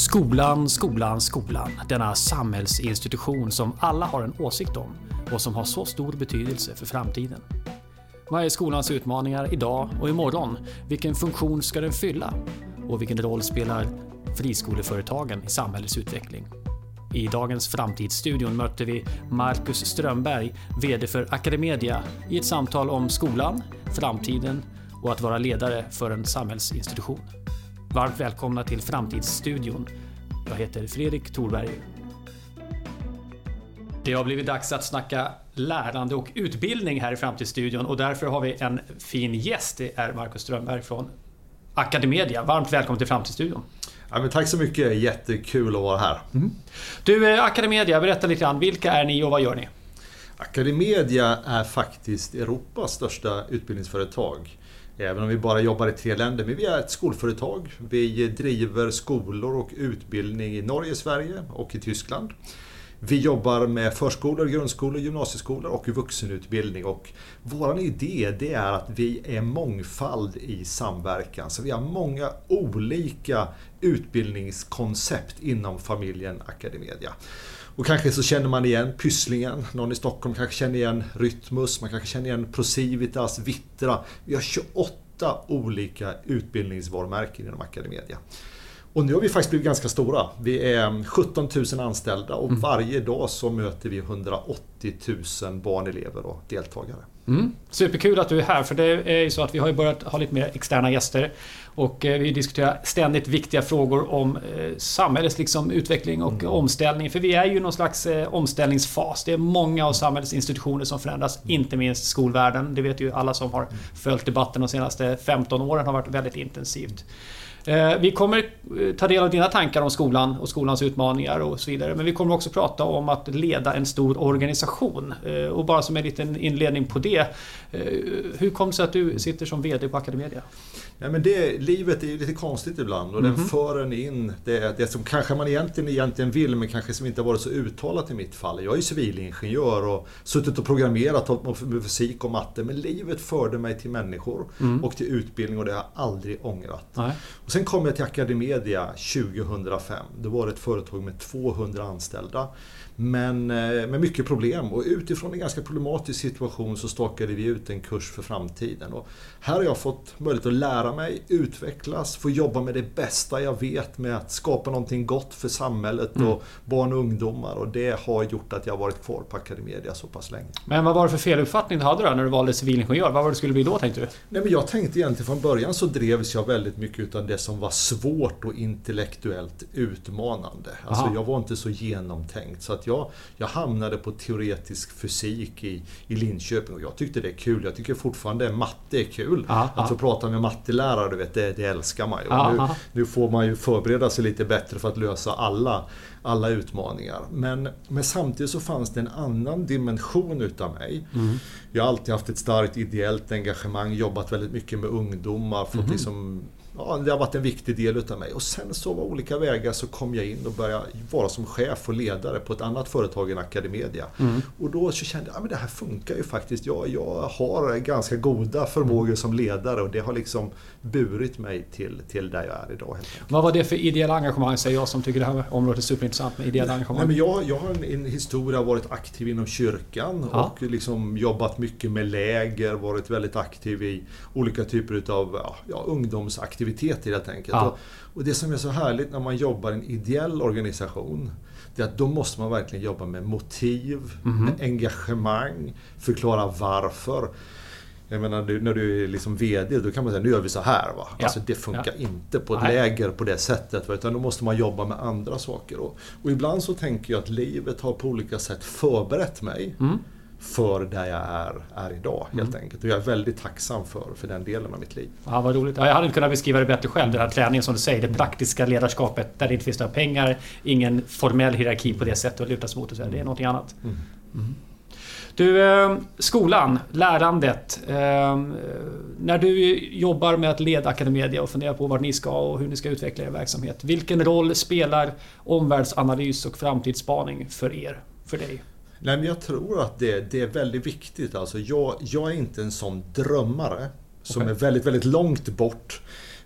Skolan, skolan, skolan. Denna samhällsinstitution som alla har en åsikt om och som har så stor betydelse för framtiden. Vad är skolans utmaningar idag och imorgon? Vilken funktion ska den fylla? Och vilken roll spelar friskoleföretagen i samhällets utveckling? I dagens Framtidsstudion möter vi Marcus Strömberg, VD för Academedia, i ett samtal om skolan, framtiden och att vara ledare för en samhällsinstitution. Varmt välkomna till Framtidsstudion. Jag heter Fredrik Thorberg. Det har blivit dags att snacka lärande och utbildning här i Framtidsstudion och därför har vi en fin gäst. Det är Marcus Strömberg från Academedia. Varmt välkommen till Framtidsstudion. Ja, tack så mycket, jättekul att vara här. Mm. Du, eh, Academedia, berätta lite grann. Vilka är ni och vad gör ni? Academedia är faktiskt Europas största utbildningsföretag. Även om vi bara jobbar i tre länder. Men vi är ett skolföretag. Vi driver skolor och utbildning i Norge, Sverige och i Tyskland. Vi jobbar med förskolor, grundskolor, gymnasieskolor och vuxenutbildning. Och vår idé det är att vi är mångfald i samverkan. Så vi har många olika utbildningskoncept inom familjen Academedia. Och kanske så känner man igen Pysslingen, någon i Stockholm kanske känner igen Rytmus, man kanske känner igen Procivitas, Vittra. Vi har 28 olika utbildningsvarumärken inom Academedia. Och nu har vi faktiskt blivit ganska stora. Vi är 17 000 anställda och mm. varje dag så möter vi 180 000 barn, elever och deltagare. Mm. Superkul att du är här för det är ju så att vi har börjat ha lite mer externa gäster. Och eh, vi diskuterar ständigt viktiga frågor om eh, samhällets liksom utveckling och mm. omställning. För vi är ju i någon slags eh, omställningsfas. Det är många av samhällets institutioner som förändras, mm. inte minst skolvärlden. Det vet ju alla som har mm. följt debatten de senaste 15 åren har varit väldigt intensivt. Eh, vi kommer eh, ta del av dina tankar om skolan och skolans utmaningar och så vidare. Men vi kommer också prata om att leda en stor organisation. Eh, och bara som en liten inledning på det. Hur kom det sig att du sitter som VD på Academedia? Ja, men det, livet är ju lite konstigt ibland och mm -hmm. den mhm. för en in det, det som kanske man egentligen, egentligen vill men kanske som inte har varit så uttalat i mitt fall. Jag är civilingenjör och suttit och programmerat, hållit med fysik och matte men livet förde mig till människor mm. och till utbildning och det har jag aldrig ångrat. Nej. Och sen kom jag till Academedia 2005. Det var ett företag med 200 anställda. Men eh, med mycket problem och utifrån en ganska problematisk situation så stakade vi ut en kurs för framtiden. Och här har jag fått möjlighet att lära mig, utvecklas, få jobba med det bästa jag vet med att skapa någonting gott för samhället mm. och barn och ungdomar. Och det har gjort att jag varit kvar på Academedia så pass länge. Men vad var det för feluppfattning du hade då när du valde civilingenjör? Vad var det du skulle bli då tänkte du? Nej, men jag tänkte egentligen från början så drevs jag väldigt mycket av det som var svårt och intellektuellt utmanande. Alltså jag var inte så genomtänkt. Så att jag, jag hamnade på teoretisk fysik i, i Linköping och jag tyckte det är kul. Jag tycker fortfarande matte är kul. Aha, att få prata med mattelärare, du vet, det, det älskar man ju. Nu, nu, får man ju förbereda sig lite bättre för att lösa alla, alla utmaningar. Men, men samtidigt så fanns det en annan dimension utav mig. Mm. Jag har alltid haft ett starkt ideellt engagemang, jobbat väldigt mycket med ungdomar, fått mm. liksom ja, det har varit en viktig del utav mig. Och sen så var olika vägar så kom jag in och började vara som chef och ledare på ett annat företag än Academedia. Mm. Och då så kände jag att ja, det här funkar ju faktiskt. Jag, jag har ganska goda förmågor som ledare och det har liksom burit mig till, till där jag är idag. Vad var det för ideella engagemang, säger jag som tycker det här området är superintressant med ideella engagemang? Nej, men jag, jag har en, en historia, varit aktiv inom kyrkan ja. och liksom jobbat mycket med läger, varit väldigt aktiv i olika typer av ja, ungdomsaktiviteter helt enkelt. Ja. Och, och det som är så härligt när man jobbar i en ideell organisation det är att då måste man verkligen jobba med motiv, mm med engagemang, förklara varför. Jag menar, du, när du är liksom VD, då kan man säga nu gör vi så här. Va? Ja. Alltså, det funkar ja. inte på ett Nej. läger på det sättet. Va? Utan då måste man jobba med andra saker. Och, och, ibland så tänker jag att livet har på olika sätt förberett mig. Mm för där jag är, är idag helt mm. enkelt. Och jag är väldigt tacksam för, för den delen av mitt liv. Ja, vad roligt. Ja, jag hade inte kunnat beskriva det bättre själv. Den här träningen som du säger, det praktiska ledarskapet där det inte finns några pengar, ingen formell hierarki på det sättet att luta sig mot. Och så. Det är någonting annat. Mm. Mm. Du, eh, skolan, lärandet. Eh, när du jobbar med att leda Academedia och funderar på vart ni ska och hur ni ska utveckla er verksamhet. Vilken roll spelar omvärldsanalys och framtidsspaning för er? För dig? Nej, men jag tror att det, det är väldigt viktigt. Alltså, jag, jag är inte en sån drömmare som okay. är väldigt, väldigt långt bort.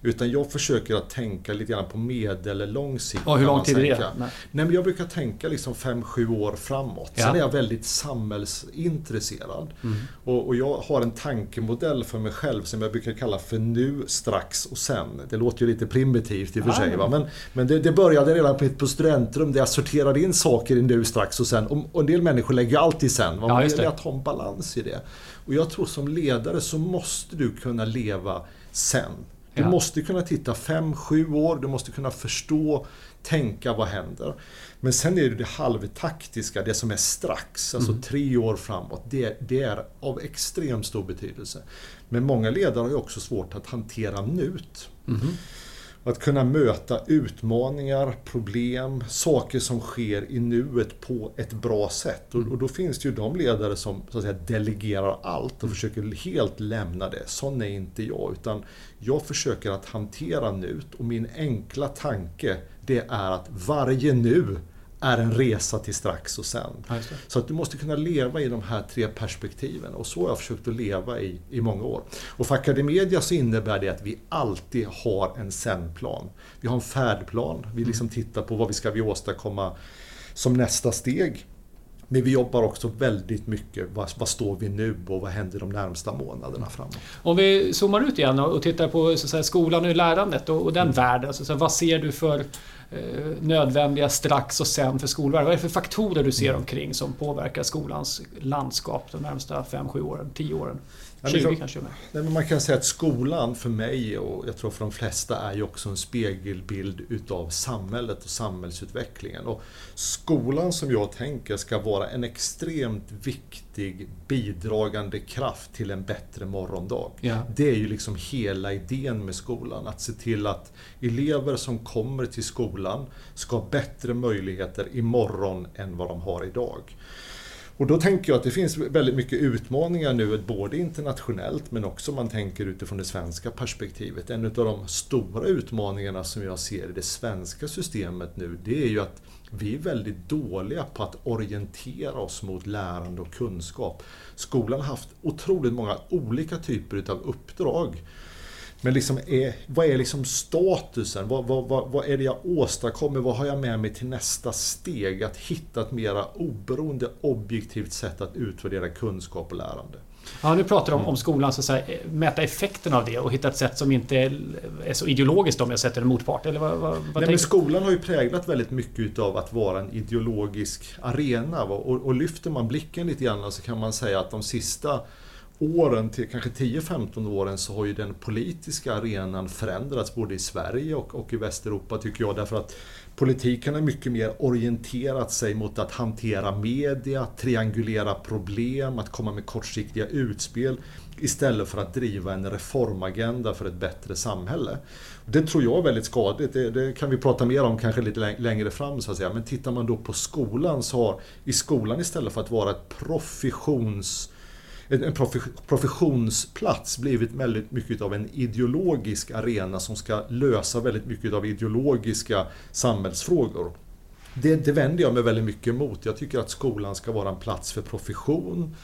Utan jag försöker att tänka lite grann på medel eller lång sikt. Och hur lång tid är det? Nej. Nej, men jag brukar tänka liksom 5-7 år framåt. Ja. Sen är jag väldigt samhällsintresserad. Mm. Och, och, jag har en tankemodell för mig själv som jag brukar kalla för nu, strax och sen. Det låter ju lite primitivt i och för sig. Va? Men, men det, det började redan på, på studentrum där jag sorterade in saker i nu, strax och sen. Och, och en del människor lägger alltid sen. Man ja, vill att ha en balans i det. Och jag tror som ledare så måste du kunna leva sen. Du ja. måste kunna titta 5-7 år, du måste kunna förstå, tänka vad händer. Men sen är det det halvtaktiska, det som är strax, alltså mm. tre år framåt. Det, det, är av extremt stor betydelse. Men många ledare har ju också svårt att hantera nut. Mm. Att kunna möta utmaningar, problem, saker som sker i nuet på ett bra sätt. Och, och då finns det ju de ledare som så att säga, delegerar allt och mm. försöker helt lämna det. Sån är inte jag. Utan jag försöker att hantera nuet och min enkla tanke det är att varje nu är en resa till strax och sen. Så att du måste kunna leva i de här tre perspektiven och så har jag försökt att leva i, i många år. Och för Academedia så innebär det att vi alltid har en sen-plan. Vi har en färdplan, vi liksom tittar på vad vi ska vi åstadkomma som nästa steg. Men vi jobbar också väldigt mycket, vad, vad står vi nu och vad händer de närmsta månaderna framåt? Om vi zoomar ut igen och tittar på så säga, skolan och lärandet och, och den mm. världen. Så, så, vad ser du för nödvändiga strax och sen för skolvärlden? Vad är det för faktorer du ser mm. omkring som påverkar skolans landskap de närmsta 5-7 åren, 10 åren? 20 liksom, kanske. Nej, men man kan säga att skolan för mig och jag tror för de flesta är ju också en spegelbild utav samhället och samhällsutvecklingen. Och skolan som jag tänker ska vara en extremt viktig bidragande kraft till en bättre morgondag. Ja. Det är ju liksom hela idén med skolan. Att se till att elever som kommer till skolan ska ha bättre möjligheter imorgon än vad de har idag. Och då tänker jag att det finns väldigt mycket utmaningar nu, både internationellt men också om man tänker utifrån det svenska perspektivet. En av de stora utmaningarna som jag ser i det svenska systemet nu, det är ju att vi är väldigt dåliga på att orientera oss mot lärande och kunskap. Skolan har haft otroligt många olika typer av uppdrag. Men liksom är, vad är liksom statusen? Vad, vad, vad, vad, är det jag åstadkommer? Vad har jag med mig till nästa steg? Att hitta ett mera oberoende, objektivt sätt att utvärdera kunskap och lärande. Ja, nu pratar du om, om skolan, så att säga, mäta effekten av det och hitta ett sätt som inte är, så ideologiskt om jag sätter en motpart. Eller vad, vad, vad Nej, skolan har ju präglat väldigt mycket av att vara en ideologisk arena. Och, och lyfter man blicken lite grann så kan man säga att de sista åren, till kanske 10-15 åren, så har ju den politiska arenan förändrats både i Sverige och, och i Västeuropa tycker jag. Därför att politiken har mycket mer orienterat sig mot att hantera media, triangulera problem, att komma med kortsiktiga utspel istället för att driva en reformagenda för ett bättre samhälle. Det tror jag är väldigt skadligt. Det, det, kan vi prata mer om kanske lite längre fram så att säga. Men tittar man då på skolan så har i skolan istället för att vara ett professions en professionsplats blivit väldigt mycket av en ideologisk arena som ska lösa väldigt mycket av ideologiska samhällsfrågor. Det, det vänder jag mig väldigt mycket emot. Jag tycker att skolan ska vara en plats för profession,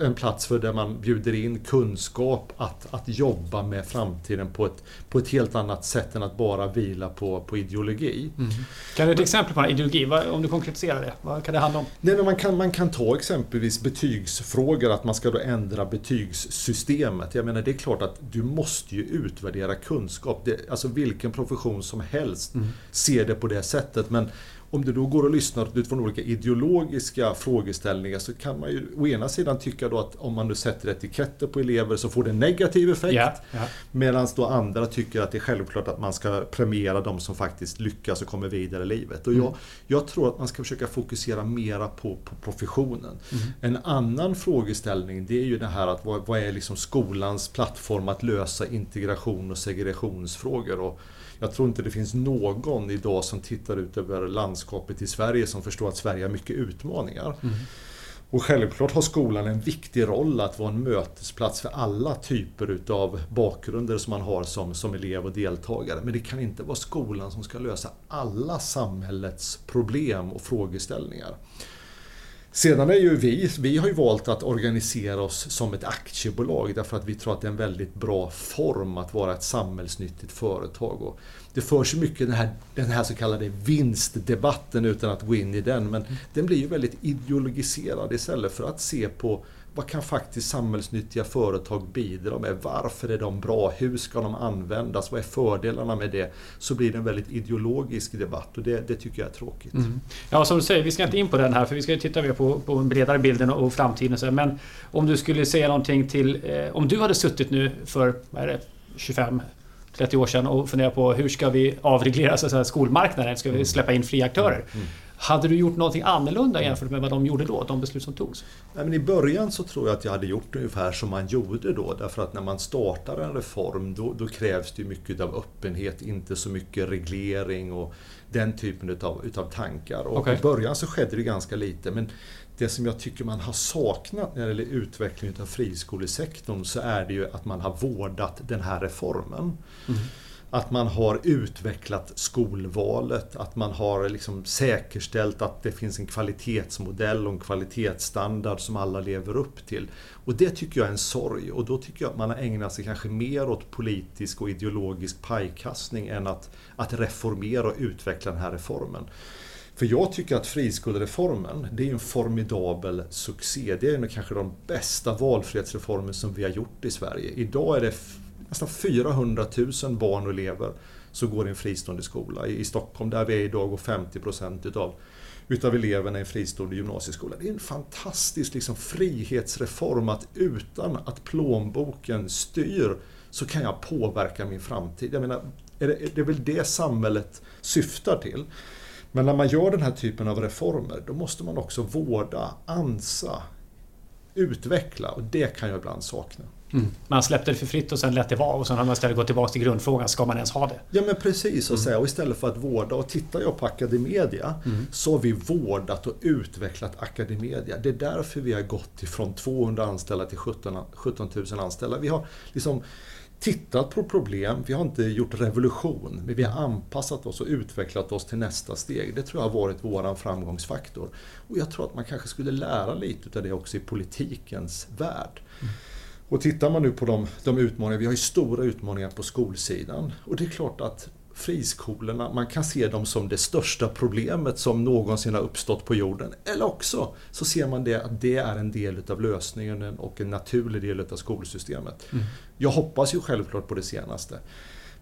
en plats för där man bjuder in kunskap att, att jobba med framtiden på ett, på ett helt annat sätt än att bara vila på, på ideologi. Mm. Kan du ge ett exempel på en ideologi? Om du konkretiserar det, vad kan det handla om? Nej, men man, kan, man kan ta exempelvis betygsfrågor, att man ska då ändra betygssystemet. Jag menar, det är klart att du måste ju utvärdera kunskap. Det, alltså vilken profession som helst mm. ser det på det sättet. Men om du då går och lyssnar utifrån olika ideologiska frågeställningar så kan man ju å ena sidan tycka då att om man nu sätter etiketter på elever så får det en negativ effekt. Yeah, yeah. Medan då andra tycker att det är självklart att man ska premiera de som faktiskt lyckas och kommer vidare i livet. Och mm. jag, jag, tror att man ska försöka fokusera mera på, på professionen. Mm. En annan frågeställning det är ju det här att vad, vad är liksom skolans plattform att lösa integration och segregationsfrågor. Och, jag tror inte det finns någon idag som tittar ut över landskapet i Sverige som förstår att Sverige har mycket utmaningar. Mm. Och självklart har skolan en viktig roll att vara en mötesplats för alla typer utav bakgrunder som man har som, som elev och deltagare. Men det kan inte vara skolan som ska lösa alla samhällets problem och frågeställningar. Sedan är ju vi, vi har ju valt att organisera oss som ett aktiebolag därför att vi tror att det är en väldigt bra form att vara ett samhällsnyttigt företag. Och det förs mycket den här, den här så kallade vinstdebatten utan att gå in i den men mm. den blir ju väldigt ideologiserad istället för att se på vad kan faktiskt samhällsnyttiga företag bidra med? Varför är de bra? Hur ska de användas? Vad är fördelarna med det? Så blir det en väldigt ideologisk debatt och det, det tycker jag är tråkigt. Mm. Ja, som du säger, vi ska inte in på den här för vi ska titta mer på, på en bredare bilden och framtiden. Men om du skulle säga någonting till... Eh, om du hade suttit nu för, vad är det, 25 30 år sedan och funderat på hur ska vi avreglera så säga, skolmarknaden? Ska vi mm. släppa in fria aktörer? Mm. mm. Hade du gjort någonting annorlunda jämfört med vad de gjorde då? De beslut som togs? Nej, men I början så tror jag att jag hade gjort ungefär som man gjorde då. Därför att när man startar en reform då, då krävs det mycket av öppenhet, inte så mycket reglering och den typen utav, utav tankar. Och okay. I början så skedde det ganska lite. Men det som jag tycker man har saknat när det gäller utveckling av friskolesektorn så är det ju att man har vårdat den här reformen. Mm. Att man har utvecklat skolvalet, att man har liksom säkerställt att det finns en kvalitetsmodell och en kvalitetsstandard som alla lever upp till. Och det tycker jag är en sorg och då tycker jag att man har ägnat sig kanske mer åt politisk och ideologisk pajkastning än att, att reformera och utveckla den här reformen. För jag tycker att friskolereformen, det är en formidabel succé. Det är kanske de bästa valfrihetsreformer som vi har gjort i Sverige. Idag är det nästan 400 000 barn och elever som går i en fristående skola. I Stockholm där vi är idag går 50 procent utav, utav eleverna i en fristående gymnasieskola. Det är en fantastisk liksom, frihetsreform att utan att plånboken styr så kan jag påverka min framtid. Jag menar, är det, det är väl det samhället syftar till. Men när man gör den här typen av reformer då måste man också vårda, ansa, utveckla och det kan jag ibland sakna. Mm. Man släppte det för fritt och sen lät det vara och sen har man istället gått tillbaka till grundfrågan. Ska man ens ha det? Ja men precis. Och, mm. och istället för att vårda. Och tittar jag på Academedia mm. så har vi vårdat och utvecklat Academedia. Det är därför vi har gått ifrån 200 anställda till 17, 17 000 anställda. Vi har liksom tittat på problem, vi har inte gjort revolution, men vi har anpassat oss och utvecklat oss till nästa steg. Det tror jag har varit vår framgångsfaktor. Och jag tror att man kanske skulle lära lite av det också i politikens värld. Mm. Och tittar man nu på de, de utmaningar, vi har ju stora utmaningar på skolsidan. Och det är klart att friskolorna, man kan se dem som det största problemet som någonsin har uppstått på jorden. Eller också så ser man det att det är en del utav lösningen och en naturlig del utav skolsystemet. Mm. Jag hoppas ju självklart på det senaste.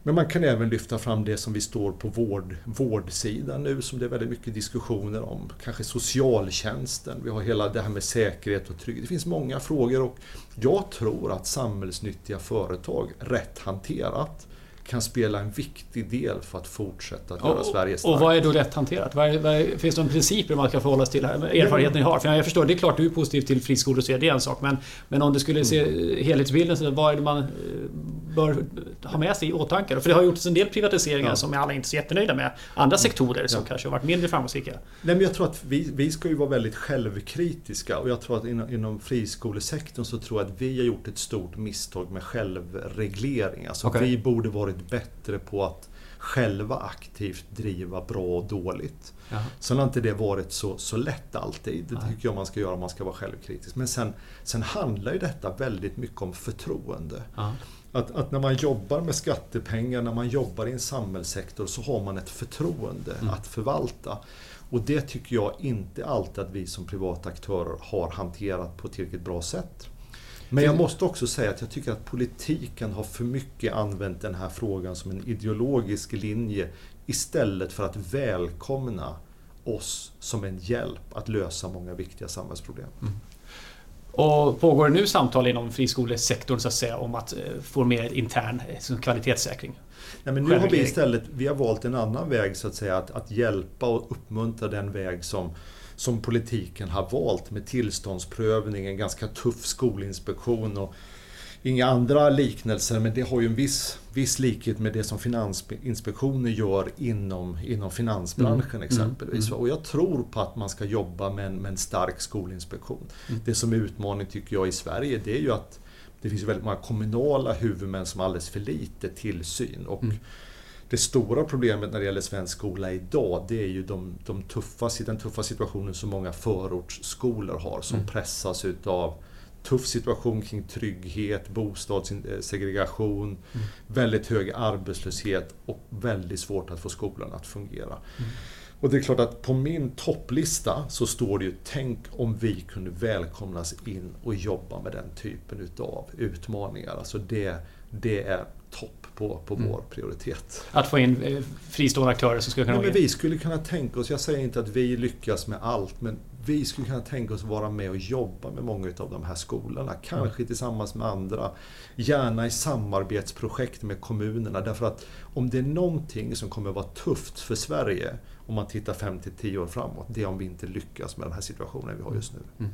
Men man kan även lyfta fram det som vi står på vård, vårdsidan nu som det är väldigt mycket diskussioner om. Kanske socialtjänsten, vi har hela det här med säkerhet och trygghet. Det finns många frågor och jag tror att samhällsnyttiga företag, rätt hanterat, kan spela en viktig del för att fortsätta att göra Sverige starkt. Och vad är då rätt hanterat? Vad är, vad är, finns det några principer man ska förhålla sig till? Här? Erfarenheten ni har? För jag förstår, det är klart du är positiv till friskolor och så, det är en sak. Men, men om du skulle se mm. helhetsbilden, så vad är det man eh, bör ha med sig i åtanke? För det har gjorts en del privatiseringar ja. som alla inte är så jättenöjda med. Andra sektorer som ja. kanske har varit mindre framgångsrika. Nej, men jag tror att vi, vi ska ju vara väldigt självkritiska och jag tror att inom, inom friskolesektorn så tror jag att vi har gjort ett stort misstag med självreglering. Alltså okay. vi borde varit bättre på att själva aktivt driva bra och dåligt. Jaha. Sen har inte det varit så, så lätt alltid. Det tycker jag man ska göra om man ska vara självkritisk. Men sen, sen handlar ju detta väldigt mycket om förtroende. Att, att, när man jobbar med skattepengar, när man jobbar i en samhällssektor så har man ett förtroende mm. att förvalta. Och det tycker jag inte alltid att vi som privata aktörer har hanterat på ett tillräckligt bra sätt. Men jag måste också säga att jag tycker att politiken har för mycket använt den här frågan som en ideologisk linje istället för att välkomna oss som en hjälp att lösa många viktiga samhällsproblem. Mm. Och pågår det nu samtal inom friskolesektorn så att säga om att eh, få mer intern eh, kvalitetssäkring? Nej, men nu har vi istället vi har valt en annan väg så att säga, att, att hjälpa och uppmuntra den väg som som politiken har valt med tillståndsprövning, en ganska tuff skolinspektion och inga andra liknelser men det har ju en viss, viss likhet med det som Finansinspektionen gör inom, inom finansbranschen mm. exempelvis. Mm. Och jag tror på att man ska jobba med en, med en stark skolinspektion. Mm. Det som är utmaning tycker jag i Sverige det är ju att det finns väldigt många kommunala huvudmän som har alldeles för lite tillsyn. Och mm det stora problemet när det gäller svensk skola idag, det är ju de, de tuffa, den tuffa situationen som många förortsskolor har, som mm. pressas utav tuff situation kring trygghet, bostadssegregation, mm. väldigt hög arbetslöshet och väldigt svårt att få skolan att fungera. Mm. Och det är klart att på min topplista så står det ju Tänk om vi kunde välkomnas in och jobba med den typen utav utmaningar. Alltså det, det är topp på, på mm. vår prioritet. Att få in eh, fristående aktörer som skulle kunna... Ja, men vi skulle kunna tänka oss, jag säger inte att vi lyckas med allt, men vi skulle kunna tänka oss vara med och jobba med många av de här skolorna. Kanske mm. tillsammans med andra. Gärna i samarbetsprojekt med kommunerna. Därför att om det är någonting som kommer vara tufft för Sverige om man tittar 5-10 år framåt, det är om vi inte lyckas med den här situationen vi har just nu. Mm.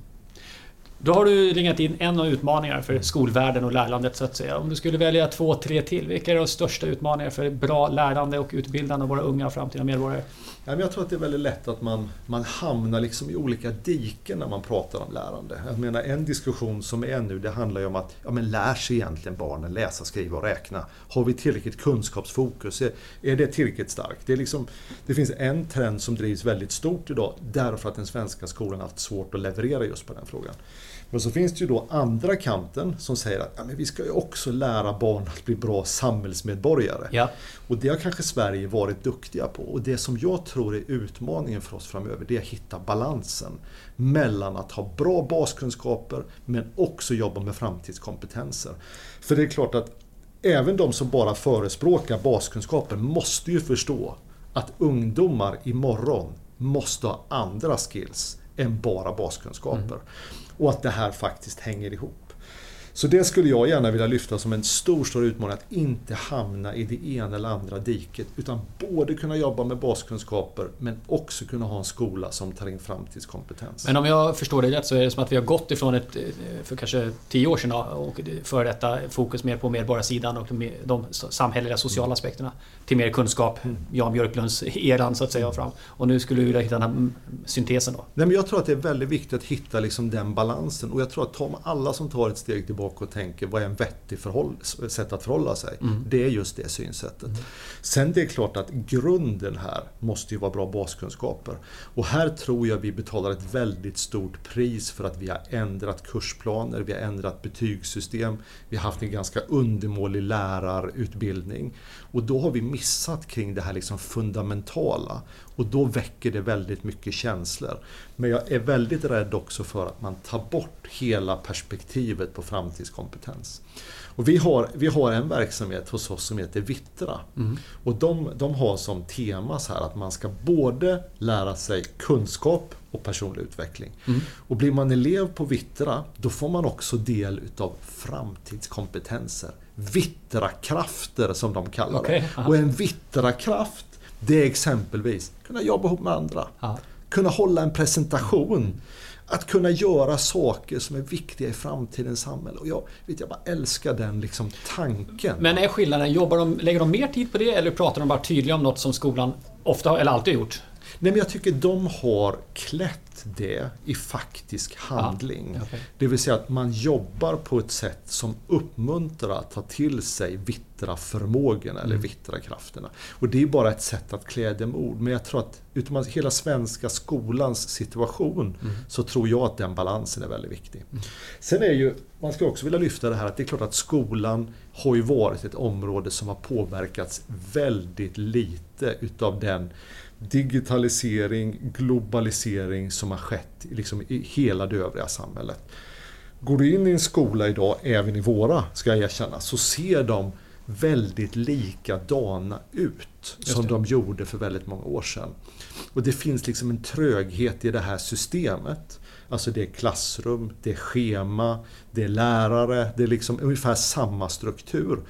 Då har du ringat in en av utmaningarna för skolvärlden och lärandet så att säga. Om du skulle välja två, tre till, vilka är de största utmaningarna för bra lärande och utbildande av våra unga och framtida medborgare? Jag tror att det är väldigt lätt att man, man hamnar liksom i olika diken när man pratar om lärande. Jag menar, en diskussion som är nu, det handlar ju om att ja, men lär sig egentligen barnen läsa, skriva och räkna? Har vi tillräckligt kunskapsfokus? Är, är det tillräckligt starkt? Det, är liksom, det finns en trend som drivs väldigt stort idag därför att den svenska skolan har haft svårt att leverera just på den frågan. Men så finns det ju då andra kanten som säger att ja, men vi ska ju också lära barn att bli bra samhällsmedborgare. Ja. Och det har kanske Sverige varit duktiga på. Och det som jag tror är utmaningen för oss framöver, det är att hitta balansen mellan att ha bra baskunskaper men också jobba med framtidskompetenser. För det är klart att även de som bara förespråkar baskunskaper måste ju förstå att ungdomar imorgon måste ha andra skills än bara baskunskaper. Mm. Och att det här faktiskt hänger ihop. Så det skulle jag gärna vilja lyfta som en stor, stor utmaning, att inte hamna i det ena eller andra diket. Utan både kunna jobba med baskunskaper, men också kunna ha en skola som tar in framtidskompetens. Men om jag förstår det rätt så är det som att vi har gått ifrån ett, för kanske tio år sedan, och för detta fokus mer på medborgarsidan och de samhälleliga sociala aspekterna, till mer kunskap. Jan Björklunds eran så att säga fram. Och nu skulle du vilja hitta den här syntesen då? Nej, men jag tror att det är väldigt viktigt att hitta liksom den balansen. Och jag tror att alla som tar ett steg tillbaka tillbaka och tänker vad är en vettig sätt att förhålla sig? Mm. Det är just det synsättet. Mm. Sen det är klart att grunden här måste ju vara bra baskunskaper. Och här tror jag vi betalar ett väldigt stort pris för att vi har ändrat kursplaner, vi har ändrat betygssystem, vi har haft en ganska undermålig lärarutbildning. Och då har vi missat kring det här liksom fundamentala. Och då väcker det väldigt mycket känslor. Men jag är väldigt rädd också för att man tar bort hela perspektivet på framtidskompetens. Och vi, har, vi har en verksamhet hos oss som heter Vittra. Mm. Och de, de har som tema så här att man ska både lära sig kunskap och personlig utveckling. Mm. Och blir man elev på Vittra, då får man också del utav framtidskompetenser. Vittra-krafter som de kallar okay. det. Och en Vittra-kraft det är exempelvis kunna jobba ihop med andra. Ja. Kunna hålla en presentation. Att kunna göra saker som är viktiga i framtidens samhälle. Och jag, vet, jag bara älskar den liksom, tanken. Men är skillnaden, jobbar de, lägger de mer tid på det eller pratar de bara tydligt om något som skolan ofta eller alltid gjort? Nej men jag tycker de har klätt det i faktisk handling. Ja, okay. Det vill säga att man jobbar på ett sätt som uppmuntrar att ta till sig vittra förmågorna mm. eller vittra krafterna. Och det är bara ett sätt att klä dem ord. Men jag tror att utifrån hela svenska skolans situation mm. så tror jag att den balansen är väldigt viktig. Mm. Sen är ju, man ska också vilja lyfta det här att det är klart att skolan har ju varit ett område som har påverkats väldigt lite utav den digitalisering, globalisering som har skett liksom i hela det övriga samhället. Går du in i en skola idag, även i våra, ska jag erkänna, så ser de väldigt likadana ut som de gjorde för väldigt många år sedan. Och det finns liksom en tröghet i det här systemet. Alltså det är klassrum, det är schema, det är lärare, det är liksom ungefär samma struktur.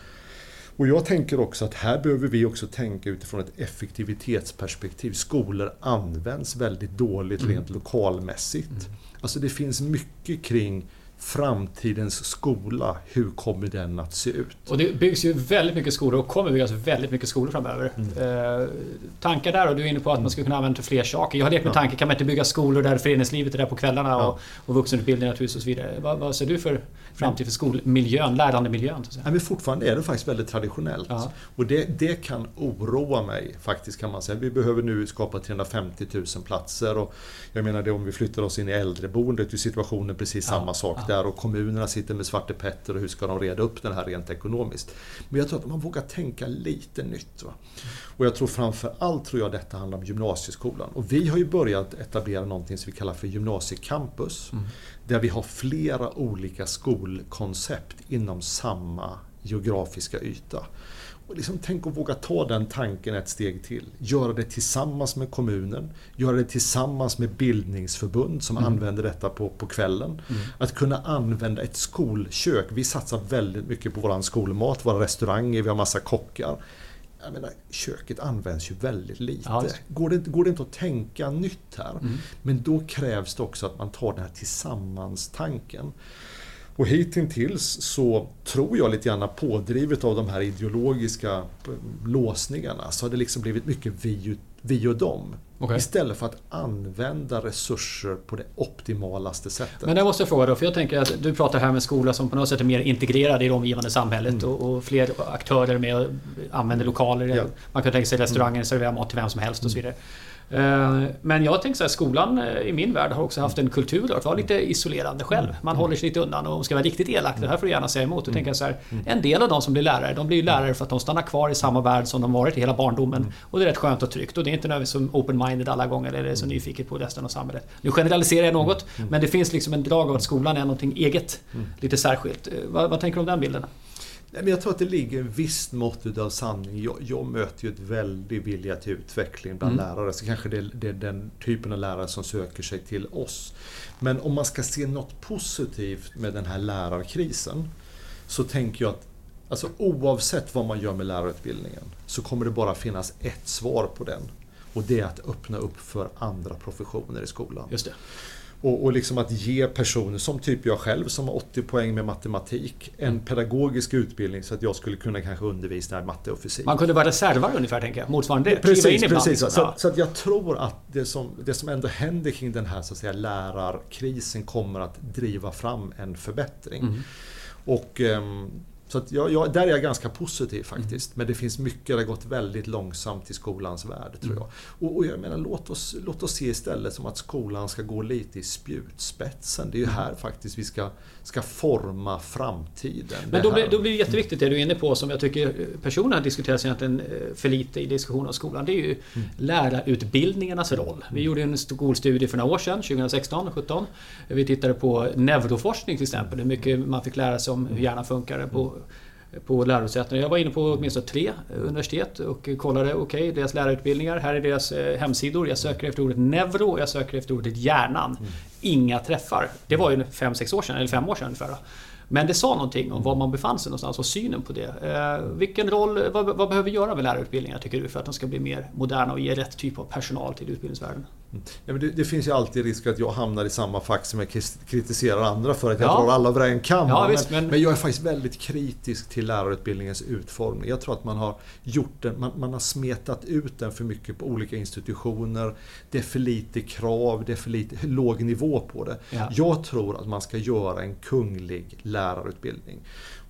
Och jag tänker också att här behöver vi också tänka utifrån ett effektivitetsperspektiv. Skolor används väldigt dåligt mm. rent lokalmässigt. Mm. Alltså det finns mycket kring framtidens skola, hur kommer den att se ut? Och det byggs ju väldigt mycket skolor och kommer byggas väldigt mycket skolor framöver. Mm. Eh, tankar där och du är inne på att man ska kunna använda till fler saker. Jag har lekt med ja. tanken, kan man inte bygga skolor där föreningslivet är där på kvällarna ja. och, och vuxenutbildning naturligtvis och så vidare. Vad, vad ser du för framtid för skolmiljön, lärandemiljön? Ja, men fortfarande är det faktiskt väldigt traditionellt. Ja. Och det, det kan oroa mig faktiskt kan man säga. Vi behöver nu skapa 350 000 platser och jag menar det om vi flyttar oss in i äldreboendet är situationen precis samma sak där och kommunerna sitter med Svarte Petter och hur ska de reda upp den här rent ekonomiskt. Men jag tror att man vågar tänka lite nytt. Va? Och jag tror framför allt tror jag detta handlar om gymnasieskolan. Och vi har ju börjat etablera någonting som vi kallar för gymnasiecampus. Mm. Där vi har flera olika skolkoncept inom samma geografiska yta. Och liksom, tänk att våga ta den tanken ett steg till. Göra det tillsammans med kommunen, göra det tillsammans med bildningsförbund som mm. använder detta på, på kvällen. Mm. Att kunna använda ett skolkök. Vi satsar väldigt mycket på vår skolmat, våra restauranger, vi har massa kockar. Jag menar, köket används ju väldigt lite. Ja, går, det, går det inte att tänka nytt här? Mm. Men då krävs det också att man tar den här tillsammans-tanken. Och hittills så tror jag lite grann pådrivet av de här ideologiska låsningarna så har det liksom blivit mycket vi, vi och dem. Okay. Istället för att använda resurser på det optimalaste sättet. Men det måste jag fråga då, för jag tänker att du pratar här med skola som på något sätt är mer integrerad i det omgivande samhället mm. och, och, fler aktörer med använder lokaler. Ja. Man kan tänka sig restauranger, mm. servera mat till vem som helst och så vidare. Eh, men jag tänker så här, skolan eh, i min värld har också haft en kultur att vara lite isolerande själv. Mm. Man håller sig lite undan och ska vara riktigt elak, det här får du gärna säga emot. Då tänker jag så här, mm. en del av de som blir lärare, de blir lärare för att de stannar kvar i samma värld som de varit i hela barndomen. Mm. Och det är rätt skönt och tryggt. Och det är inte nödvändigtvis som open-minded alla gånger eller så nyfiket på resten av samhället. Nu generaliserar jag något, men det finns liksom en drag av att skolan är någonting eget. Lite särskilt. Eh, vad, vad tänker du om den bilden? Nej, men jag tror att det ligger en visst mått av sanning. Jag, jag möter ju ett väldigt vilja till utveckling bland mm. lärare. Så kanske det, det, är den typen av lärare som söker sig till oss. Men om man ska se något positivt med den här lärarkrisen så tänker jag att alltså, oavsett vad man gör med lärarutbildningen så kommer det bara finnas ett svar på den. Och det är att öppna upp för andra professioner i skolan. Just det. Och, och liksom att ge personer, som typ jag själv som har 80 poäng med matematik, en pedagogisk utbildning så att jag skulle kunna kanske undervisa i matte och fysik. Man kunde vara reservare ungefär, tänker jag. Motsvarande det. Precis, precis. Så, ja. så, att jag tror att det som, det som ändå händer kring den här så att säga, lärarkrisen kommer att driva fram en förbättring. Mm. Och um, så jag, jag, där är jag ganska positiv faktiskt. Mm. Men det finns mycket, det har gått väldigt långsamt i skolans värld tror jag. Och, och, jag menar, låt oss, låt oss se istället som att skolan ska gå lite i spjutspetsen. Det är ju mm. här faktiskt vi ska, ska forma framtiden. Men då blir, då blir det jätteviktigt det du är inne på som jag tycker personen har diskuterats egentligen eh, för lite i diskussionen om skolan. Det är ju mm. lärarutbildningarnas roll. Vi gjorde en skolstudie för några år sedan, 2016 och 2017. Vi tittade på neuroforskning till exempel, hur mycket man fick lära sig om hur hjärnan funkar på på lärosätena. Jag var inne på åtminstone tre universitet och kollade, okej, okay, deras lärarutbildningar. Här är deras eh, hemsidor. Jag söker efter ordet neuro jag söker efter ordet hjärnan. Mm. Inga träffar. Det var ju fem sex år sedan, eller fem år sedan ungefär. Men det sa någonting om var man befann sig någonstans och synen på det. Eh, vilken roll, vad, vad behöver vi göra med lärarutbildningar tycker du för att de ska bli mer moderna och ge rätt typ av personal till utbildningsvärlden? Ja, men det, det, finns ju alltid risk att jag hamnar i samma fack som jag kritiserar andra för att jag ja. drar alla över en kam. Ja, men, men... men, jag är faktiskt väldigt kritisk till lärarutbildningens utformning. Jag tror att man har gjort den, man, man, har smetat ut den för mycket på olika institutioner. Det är för lite krav, det är för lite låg nivå på det. Ja. Jag tror att man ska göra en kunglig lärarutbildning.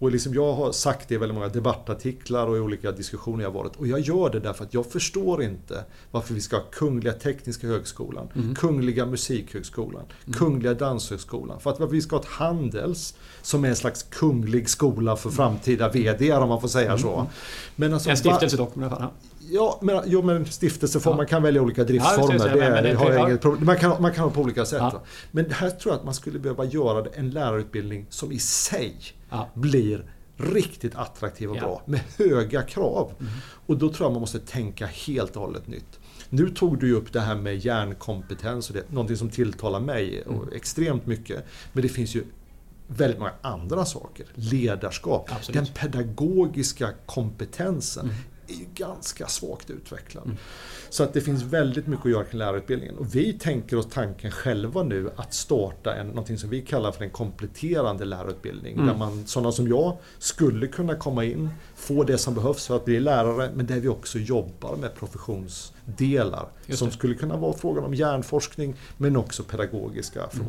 Och liksom jag har sagt det i väldigt många debattartiklar och i olika diskussioner jag varit. Och jag gör det därför att jag förstår inte varför vi ska ha Kungliga Tekniska Högskolan, mm. Kungliga Musikhögskolan, mm. Kungliga Danshögskolan. För att varför vi ska ha ett Handels som är en slags kunglig skola för framtida VD om man får säga så. Mm. Men alltså, en stiftelse dock. Ja, men, jo, men stiftelseform, ja. man kan välja olika driftsformer. Ja, det, det, det, har jag inget problem. Man kan, man kan ha på olika sätt. Ja. Men här tror jag att man skulle behöva göra en lärarutbildning som i sig ja. blir riktigt attraktiv och bra. Med höga krav. Mm. Och då tror jag man måste tänka helt och hållet nytt. Nu tog du ju upp det här med hjärnkompetens och det är någonting som tilltalar mig mm. extremt mycket. Men det finns ju väldigt många andra saker. Ledarskap, Absolut. den pedagogiska kompetensen. Mm är ju ganska svagt utvecklad. Mm. Så att det finns väldigt mycket att göra kring lärarutbildningen. Och vi tänker oss tanken själva nu att starta en, någonting som vi kallar för en kompletterande lärarutbildning. Mm. Där man, sådana som jag skulle kunna komma in, få det som behövs för att bli lärare, men där vi också jobbar med professionsdelar. Som skulle kunna vara frågan om hjärnforskning, men också pedagogiska mm.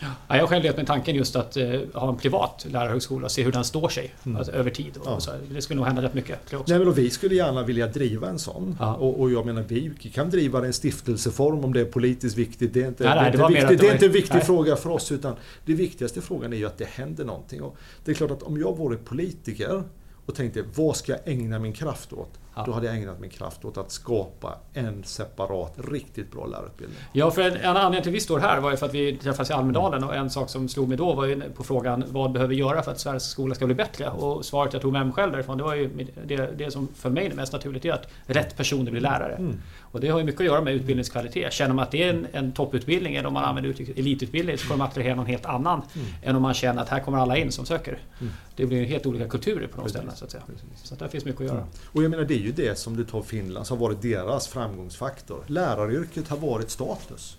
Ja. jag själv levt med tanken just att eh, ha en privat lärarhögskola och se hur den står sig mm. alltså, över tid. Och, ja. så, det skulle nog hända rätt mycket. Nej, men vi skulle gärna vilja driva en sån. Ja. Och, och, jag menar, vi kan driva det i en stiftelseform om det är politiskt viktigt. Det är inte, nej, nej, det, det, viktigt, det är inte en viktig nej. fråga för oss. Utan det viktigaste frågan är ju att det händer någonting. Och det är klart att om jag vore politiker och tänkte, vad ska jag ägna min kraft åt? Ja. Då hade jag ägnat min kraft åt att skapa en separat, riktigt bra lärarutbildning. Ja, för en, en anledning till att vi står här var ju för att vi träffades i Almedalen och en sak som slog mig då var ju på frågan vad behöver vi göra för att Sveriges skola ska bli bättre? Och svaret jag tog med mig själv därifrån, det var ju det, det som för mig är mest naturligt, är att rätt personer blir lärare. Mm. Och det har ju mycket att göra med utbildningskvalitet. Känner man att det är en, en topputbildning, eller om man använder uttrycket elitutbildning, så kommer man attrahera någon helt annan mm. än om man känner att här kommer alla in som söker. Mm. Det blir helt olika kulturer på de ställena. Så att säga. Så att där finns mycket att göra. Mm. Och jag menar, det ju det som du tar Finland som har varit deras framgångsfaktor. Läraryrket har varit status.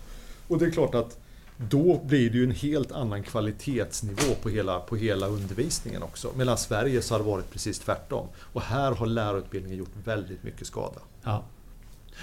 Och det är klart att då blir det ju en helt annan kvalitetsnivå på hela, på hela undervisningen också. Medan Sverige så har det varit precis tvärtom. Och här har lärarutbildningen gjort väldigt mycket skada. Ja.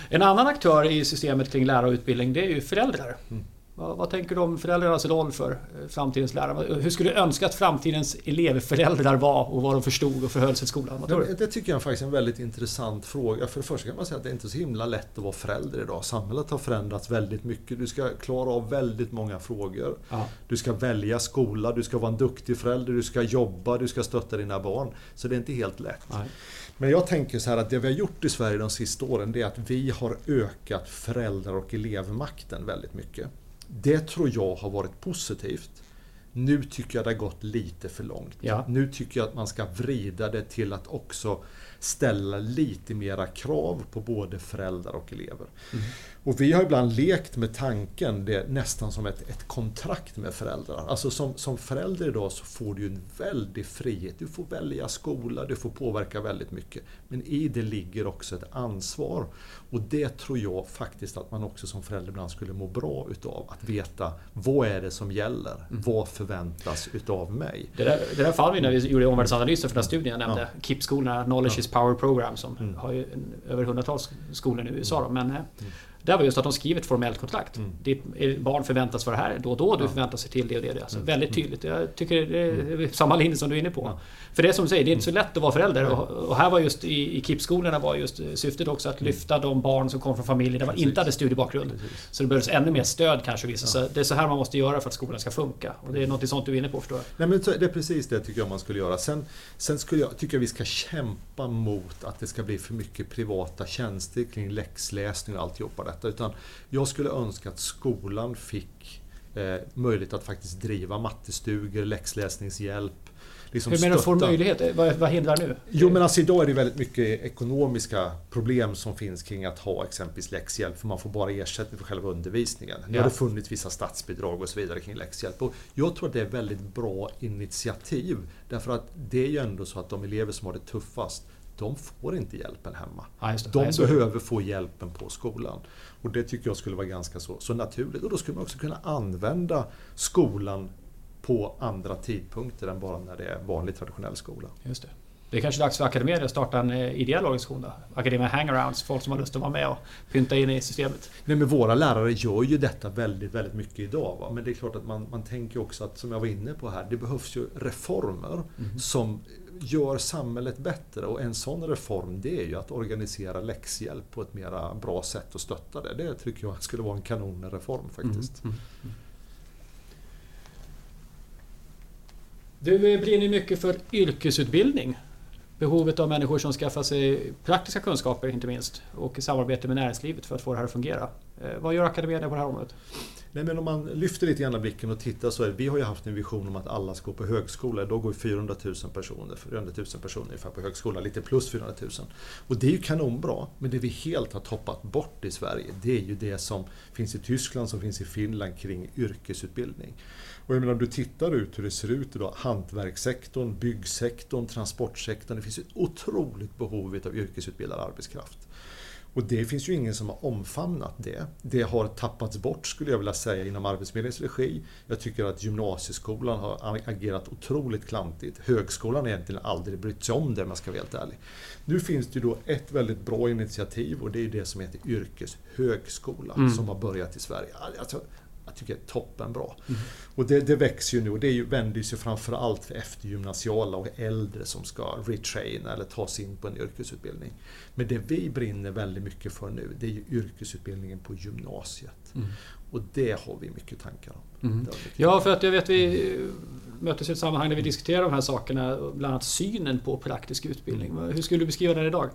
En annan aktör i systemet kring lärarutbildning det är ju föräldrar. Mm. Vad, vad, tänker du om föräldrarnas roll för eh, framtidens lärare? Hur skulle du önska att framtidens elevföräldrar var och vad de förstod och förhöll sig i skolan? Det, det, tycker jag är faktiskt en väldigt intressant fråga. För det första kan man säga att det är inte så himla lätt att vara förälder idag. Samhället har förändrats väldigt mycket. Du ska klara av väldigt många frågor. Aha. Du ska välja skola, du ska vara en duktig förälder, du ska jobba, du ska stötta dina barn. Så det är inte helt lätt. Nej. Men jag tänker så här att det vi har gjort i Sverige de sista åren det är att vi har ökat föräldrar och elevmakten väldigt mycket. Det tror jag har varit positivt. Nu tycker jag det har gått lite för långt. Ja. Nu tycker jag att man ska vrida det till att också ställa lite mera krav på både föräldrar och elever. Mm. Och vi har ibland lekt med tanken, det nästan som ett, ett kontrakt med föräldrar. Alltså som, som förälder idag så får du en väldig frihet. Du får välja skola, du får påverka väldigt mycket. Men i det ligger också ett ansvar. Och det tror jag faktiskt att man också som förälder ibland skulle må bra utav. Att veta vad är det som gäller? Mm. Vad förväntas utav mig? Det där, det där fann vi när vi gjorde omvärldsanalyser för den här studien jag nämnde. Ja. KIP-skolorna, Knowledge ja. is Power Program, som mm. har ju över hundratals skolor nu i USA. Då, men, eh, mm. Det var just att de skriver ett formellt kontrakt. Mm. Ditt barn förväntas vara här då och då, du ja. förväntas sig till det och det. Alltså, mm. Väldigt tydligt. Jag tycker det är mm. samma linje som du är inne på. Ja. För det är som du säger, det är inte så lätt att vara förälder. Och, och här var just i, i KIP-skolorna var just syftet också att mm. lyfta de barn som kom från familjer där man inte hade studiebakgrund. Precis. Så det behövs ännu mer stöd kanske. Ja. Så det är så här man måste göra för att skolan ska funka. Och det är något sånt du är inne på förstår jag. Nej, men det är precis det tycker jag man skulle göra. Sen, sen skulle jag, tycker jag vi ska kämpa mot att det ska bli för mycket privata tjänster kring läxläsning och alltihopa detta. Utan jag skulle önska att skolan fick eh, möjlighet att faktiskt driva mattestugor, läxläsningshjälp, Liksom Hur menar du får möjlighet? Vad, vad hindrar nu? Jo men alltså idag är det väldigt mycket ekonomiska problem som finns kring att ha exempelvis läxhjälp. För man får bara ersättning för själva undervisningen. Nu ja. har det funnits vissa statsbidrag och så vidare kring läxhjälp. Och jag tror att det är väldigt bra initiativ. Därför att det är ju ändå så att de elever som har det tuffast de får inte hjälpen hemma. Ja, de behöver få hjälpen på skolan. Och det tycker jag skulle vara ganska så, så naturligt. Och då skulle man också kunna använda skolan på andra tidpunkter än bara när det är vanlig traditionell skola. Just det. Det är kanske dags för Academedia att starta en eh, ideell organisation då? Academedia Hangarounds, folk som har lust att vara med och pynta in i systemet. Nej, men våra lärare gör ju detta väldigt, väldigt mycket idag. Va? Men det är klart att man, man tänker också att, som jag var inne på här, det behövs ju reformer mm. som gör samhället bättre. Och en sån reform det är ju att organisera läxhjälp på ett mera bra sätt och stötta det. Det tycker jag skulle vara en kanonreform faktiskt. Mm. Mm. Du brinner mycket för yrkesutbildning. Behovet av människor som skaffar sig praktiska kunskaper inte minst och samarbete med näringslivet för att få det här att fungera. Eh, vad gör Academedia på det här området? Nej, men om man lyfter lite grann blicken och tittar så är vi har ju haft en vision om att alla ska gå på högskola. Då går 400 000 personer, 400 000 personer ungefär på högskola, lite plus 400 000. Och det är ju kanonbra, men det vi helt har toppat bort i Sverige, det är ju det som finns i Tyskland, som finns i Finland kring yrkesutbildning. Och jag menar, om du tittar ut hur det ser ut idag, hantverkssektorn, byggsektorn, transportsektorn, det finns ett otroligt behov av yrkesutbildad arbetskraft. Och det finns ju ingen som har omfamnat det. Det har tappats bort skulle jag vilja säga inom Arbetsförmedlingens regi. Jag tycker att gymnasieskolan har agerat otroligt klantigt. Högskolan har egentligen aldrig brytt sig om det om jag ska vara helt ärlig. Nu finns det ju då ett väldigt bra initiativ och det är det som heter yrkeshögskola mm. som har börjat i Sverige. Alltså, jag tycker är toppenbra. Mm. Och det, det, växer ju nu och det vänder sig framförallt för eftergymnasiala och äldre som ska retraina eller ta sig in på en yrkesutbildning. Men det vi brinner väldigt mycket för nu, det är ju yrkesutbildningen på gymnasiet. Mm. Och det har vi mycket tankar om. Mm. Ja, för att jag vet vi möttes i ett sammanhang där vi diskuterar de här sakerna, bland annat synen på praktisk utbildning. Hur skulle du beskriva den idag?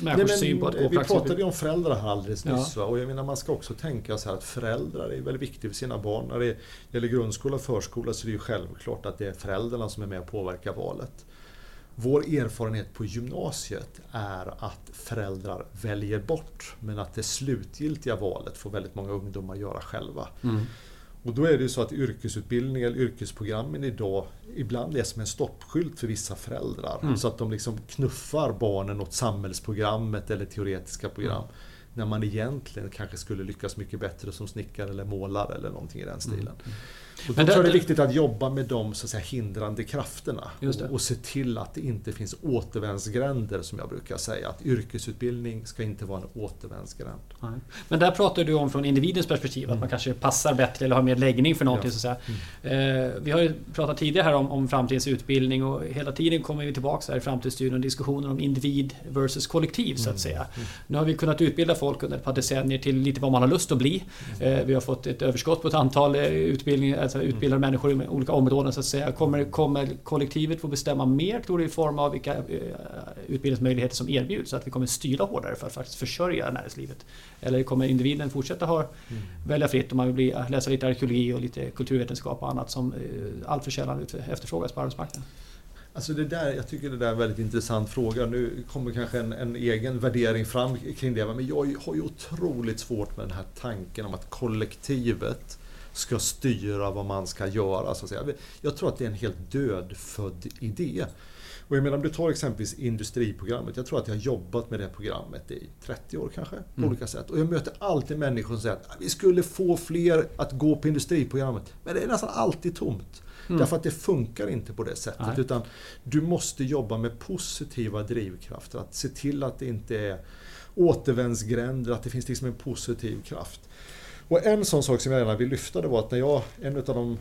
Människors Nej, syn på att gå Vi pratade ju om föräldrar här alldeles nyss. Ja. Och jag menar, man ska också tänka så här att föräldrar är väldigt viktiga för sina barn. När det gäller grundskola och förskola så är det ju självklart att det är föräldrarna som är med och påverkar valet. Vår erfarenhet på gymnasiet är att föräldrar väljer bort men att det slutgiltiga valet får väldigt många ungdomar göra själva. Mm. Och då är det ju så att yrkesutbildning eller yrkesprogrammen idag ibland är som en stoppskylt för vissa föräldrar. Mm. Så att de liksom knuffar barnen åt samhällsprogrammet eller teoretiska program. Mm. När man egentligen kanske skulle lyckas mycket bättre som snickare eller målare eller någonting i den stilen. Mm. Och då Men det, tror jag det är viktigt att jobba med de så att säga, hindrande krafterna. Och, och, se till att det inte finns återvändsgränder som jag brukar säga. Att yrkesutbildning ska inte vara en återvändsgränd. Nej. Men där pratar du om från individens perspektiv, mm. att man kanske passar bättre eller har mer läggning för någonting. Ja. Så att. Mm. Eh, vi har ju pratat tidigare här om, om framtidens utbildning och hela tiden kommer vi tillbaka här i framtidsstudion och diskussioner om individ versus kollektiv så att mm. säga. Mm. Nu har vi kunnat utbilda folk under ett par decennier till lite vad man har lust att bli. Mm. Eh, vi har fått ett överskott på ett antal eh, utbildningar alltså utbildade människor i olika områden så att säga. Kommer, kommer kollektivet få bestämma mer tror du i form av vilka eh, utbildningsmöjligheter som erbjuds? Så att vi kommer styra hårdare för att faktiskt försörja näringslivet? Eller kommer individen fortsätta ha, mm. välja fritt om man vill bli, läsa lite arkeologi och lite kulturvetenskap och annat som eh, allt för sällan efterfrågas på arbetsmarknaden? Alltså det där, jag tycker det där är en väldigt intressant fråga. Nu kommer kanske en, en, egen värdering fram kring det. Men jag har ju otroligt svårt med den här tanken om att kollektivet ska styra vad man ska göra. Så att säga. Jag tror att det är en helt dödfödd idé. Och jag menar, om du tar exempelvis industriprogrammet. Jag tror att jag har jobbat med det programmet i 30 år kanske, på mm. olika sätt. Och jag möter alltid människor som säger att vi skulle få fler att gå på industriprogrammet. Men det är nästan alltid tomt. Mm. Därför att det funkar inte på det sättet. Nej. Utan du måste jobba med positiva drivkrafter. Att se till att det inte är återvändsgränder, att det finns liksom en positiv kraft. Och en sån sak som jag gärna vill lyfta det var att när jag, en av de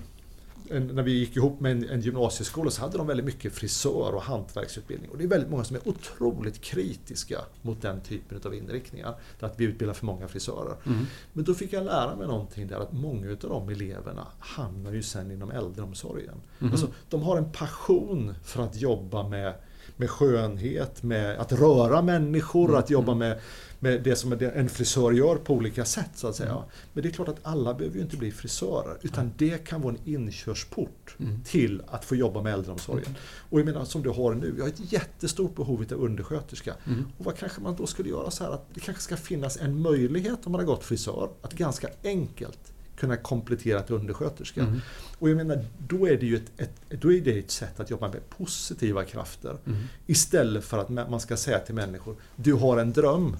en, när vi gick ihop med en, en, gymnasieskola så hade de väldigt mycket frisör och hantverksutbildning. Och det är väldigt många som är otroligt kritiska mot den typen av inriktningar. Att vi utbildar för många frisörer. Mm. Men då fick jag lära mig någonting där att många av de eleverna hamnar ju sen inom äldreomsorgen. Mm. Alltså, de har en passion för att jobba med med skönhet, med att röra människor, mm. att jobba mm. med med det som en frisör gör på olika sätt. så att säga. Mm. Men det är klart att alla behöver ju inte bli frisörer. Utan det kan vara en inkörsport mm. till att få jobba med äldreomsorgen. Mm. Och jag menar som du har nu, vi har ett jättestort behov av undersköterska. Mm. Och vad kanske man då skulle göra så här att det kanske ska finnas en möjlighet om man har gått frisör att ganska enkelt kunna komplettera till undersköterska. Mm. Och jag menar, då är det ju ett, ett, då är det ett sätt att jobba med positiva krafter. Mm. Istället för att man ska säga till människor, du har en dröm,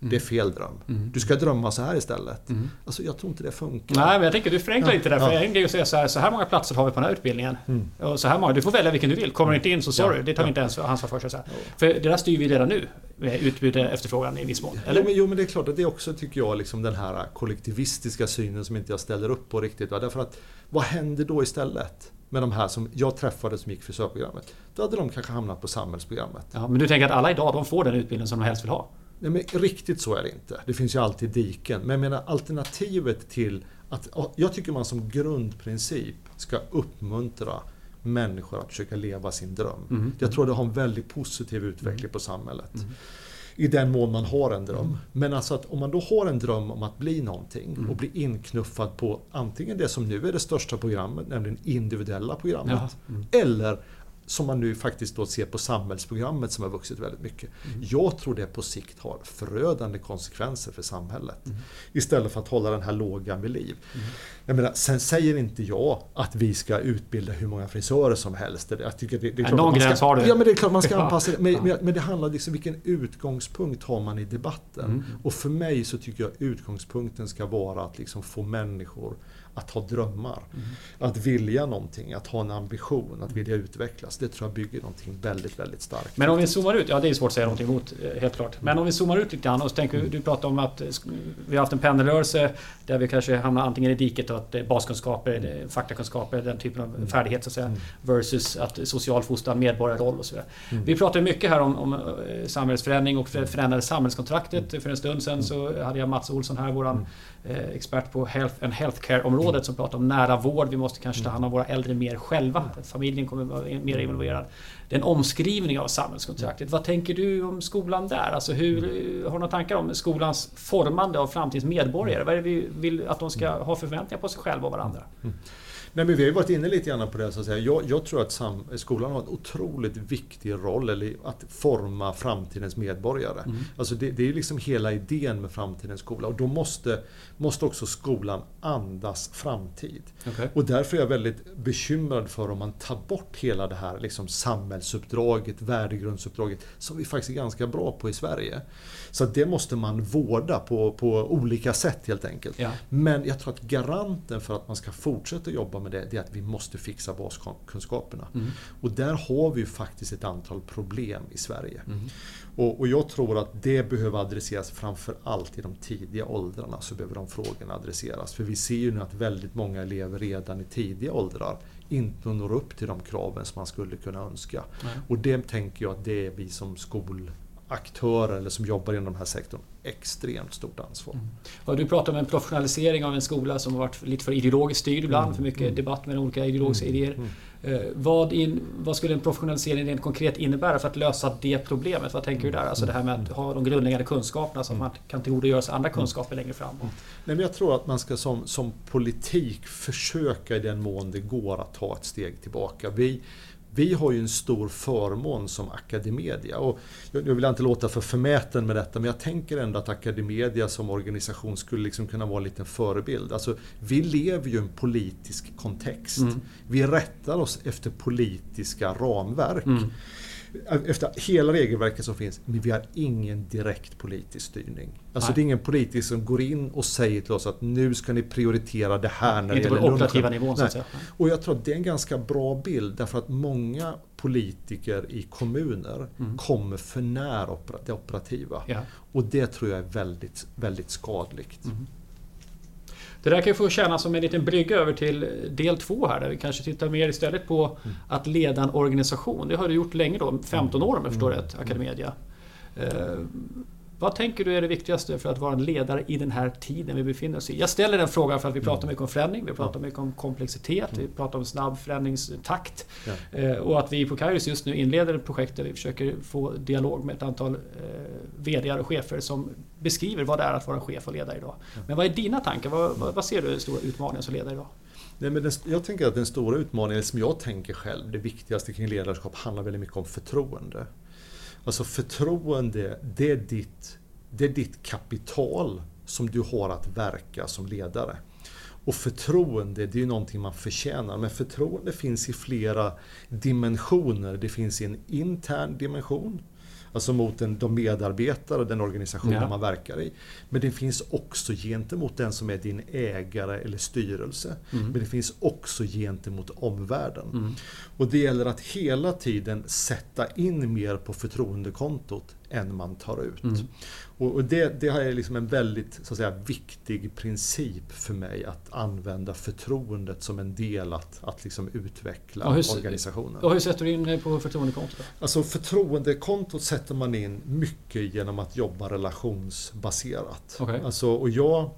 det är fel dröm. Mm. Du ska drömma så här istället. Mm. Alltså jag tror inte det funkar. Nej, men jag tänker du förenklar lite där. För ja. en grej att säga så här, så här många platser har vi på den här utbildningen. Mm. Och så här många, du får välja vilken du vill. Kommer du inte in så sorry, ja. det tar vi inte ens ansvar för. Så här. För det där styr vi redan nu. Utbud och efterfrågan i viss mån. Eller? Jo men, jo, men det är klart att det är också, tycker jag, liksom den här kollektivistiska synen som inte jag ställer upp på riktigt. Va? Därför att, vad händer då istället? med de här som jag träffade som gick frisörprogrammet. Då hade de kanske hamnat på samhällsprogrammet. Ja, men du tänker att alla idag de får den utbildning som de helst vill ha? Nej, men riktigt så är det inte. Det finns ju alltid diken. Men jag menar alternativet till att... Jag tycker man som grundprincip ska uppmuntra människor att försöka leva sin dröm. Mm. Jag tror det har en väldigt positiv utveckling mm. på samhället. Mm. I den mån man har en dröm. Mm. Men alltså att om man då har en dröm om att bli någonting mm. och bli inknuffad på antingen det som nu är det största programmet, nämligen individuella programmet. Mm. Eller som man nu faktiskt då ser på samhällsprogrammet som har vuxit väldigt mycket. Mm. Jag tror det på sikt har förödande konsekvenser för samhället. Mm. Istället för att hålla den här lågan vid liv. Mm. Jag menar, sen säger inte jag att vi ska utbilda hur många frisörer som helst. Jag tycker det, det är klart Någon gräns har du. Ja, men det är klart man ska anpassa det. Men, ja. men det handlar liksom vilken utgångspunkt har man i debatten. Mm. Och för mig så tycker jag utgångspunkten ska vara att liksom få människor att ha drömmar. Mm. Att vilja någonting, att ha en ambition, att vilja utvecklas. Det tror jag bygger någonting väldigt, väldigt starkt. Men om vi zoomar ut, ja det är svårt att säga någonting emot, eh, helt klart. Men om vi zoomar ut lite grann och så tänker mm. du pratar om att vi har haft en pendelrörelse där vi kanske hamnar antingen i diket och att baskunskaper, mm. faktakunskaper, den typen av mm. färdighet så att säga. Versus att social fostran, medborgarroll och så vidare. Mm. Vi pratar mycket här om, om eh, samhällsförändring och förändrade samhällskontraktet. För en stund sedan så hade jag Mats Olsson här, våran Eh, expert på health and healthcare-området som pratar om nära vård. Vi måste kanske ta hand om våra äldre mer själva. Familjen kommer vara mer involverad. Det är en omskrivning av samhällskontraktet. Vad tänker du om skolan där? Alltså hur, har du några tankar om skolans formande av framtidens medborgare? Vad är det vi vill att de ska ha förväntningar på sig själva och varandra? Nej, men vi har ju varit inne lite grann på det. Så att säga. Jag, jag tror att sam, skolan har en otroligt viktig roll eller att forma framtidens medborgare. Mm. Alltså det, det är liksom hela idén med framtidens skola. Och då måste, måste också skolan andas framtid. Okay. Och därför är jag väldigt bekymrad för om man tar bort hela det här liksom samhällsuppdraget, värdegrundsuppdraget, som vi faktiskt är ganska bra på i Sverige. Så det måste man vårda på, på olika sätt helt enkelt. Ja. Men jag tror att garanten för att man ska fortsätta jobba med det, det är att vi måste fixa baskunskaperna. Mm. Och där har vi faktiskt ett antal problem i Sverige. Mm. Och, och, jag tror att det behöver adresseras framför allt i de tidiga åldrarna så behöver de frågorna adresseras. För vi ser ju nu att väldigt många elever redan i tidiga åldrar inte når upp till de kraven som man skulle kunna önska. Nej. Och det tänker jag att det är vi som skol aktörer eller som jobbar inom den här sektorn extremt stort ansvar. Mm. du pratar om en professionalisering av en skola som har varit lite för ideologiskt styrd ibland, mm. för mycket mm. debatt med olika ideologiska mm. idéer. Mm. Eh, vad, in, vad, skulle en professionalisering rent konkret innebära för att lösa det problemet? Vad tänker du där? Alltså det här med att ha de grundläggande kunskaperna så att man kan tillgodogöra sig andra kunskaper längre fram. Nej, men jag tror att man ska som, som politik försöka i den mån det går att ta ett steg tillbaka. Vi, vi har ju en stor förmån som Academedia. Och jag vill inte låta för förmäten med detta, men jag tänker ändå att Academedia som organisation skulle liksom kunna vara en liten förebild. Alltså, vi lever ju i en politisk kontext. Mm. Vi rättar oss efter politiska ramverk. Mm efter hela regelverket som finns, men vi har ingen direkt politisk styrning. Alltså Nej. det är ingen politisk som går in och säger till oss att nu ska ni prioritera det här när Inte det gäller Inte på operativa nivån så att säga. Och jag tror att det är en ganska bra bild därför att många politiker i kommuner mm. kommer för nära det operativa. Ja. Och det tror jag är väldigt, väldigt skadligt. Mm. Det där kan ju få tjäna som en liten brygga över till del två här där vi kanske tittar mer istället på mm. att leda en organisation. Det har du gjort länge då, 15 år om jag förstår mm. rätt, Academedia. Vad tänker du är det viktigaste för att vara en ledare i den här tiden vi befinner oss i? Jag ställer den frågan för att vi pratar mm. mycket om förändring, vi pratar mycket om komplexitet, vi mm. pratar om snabb förändringstakt. Ja. Eh, och att vi på Kairos just nu inleder ett projekt där vi försöker få dialog med ett antal eh, VD och chefer som beskriver vad det är att vara chef och ledare idag. Men vad är dina tankar? Vad, vad, vad ser du är stora utmaningar som ledare idag? Nej, men den, jag tänker att den stora utmaningen, som jag tänker själv, det viktigaste kring ledarskap handlar väldigt mycket om förtroende. Alltså förtroende, det är ditt, det är ditt kapital som du har att verka som ledare. Och förtroende, det är ju någonting man förtjänar. Men förtroende finns i flera dimensioner. Det finns i en intern dimension. Alltså mot den, de medarbetare och den organisation ja. man verkar i. Men det finns också gentemot den som är din ägare eller styrelse. Mm. Men det finns också gentemot omvärlden. Mm. Och det gäller att hela tiden sätta in mer på förtroendekontot än man tar ut. Mm. Och, det, det är liksom en väldigt så att säga, viktig princip för mig att använda förtroendet som en del att, att liksom utveckla och hur, organisationen. Och hur sätter du in det på förtroendekontot? Alltså förtroendekontot sätter man in mycket genom att jobba relationsbaserat. Okay. Alltså, och jag,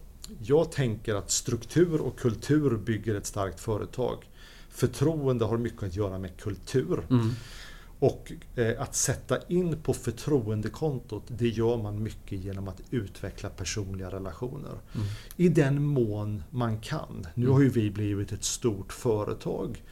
jag tänker att struktur och kultur bygger ett starkt företag. Förtroende har mycket att göra med kultur. Mm. Och eh, att sätta in på förtroendekontot, det gör man mycket genom att utveckla personliga relationer. Mm. I den mån man kan. Nu har ju vi blivit ett stort företag.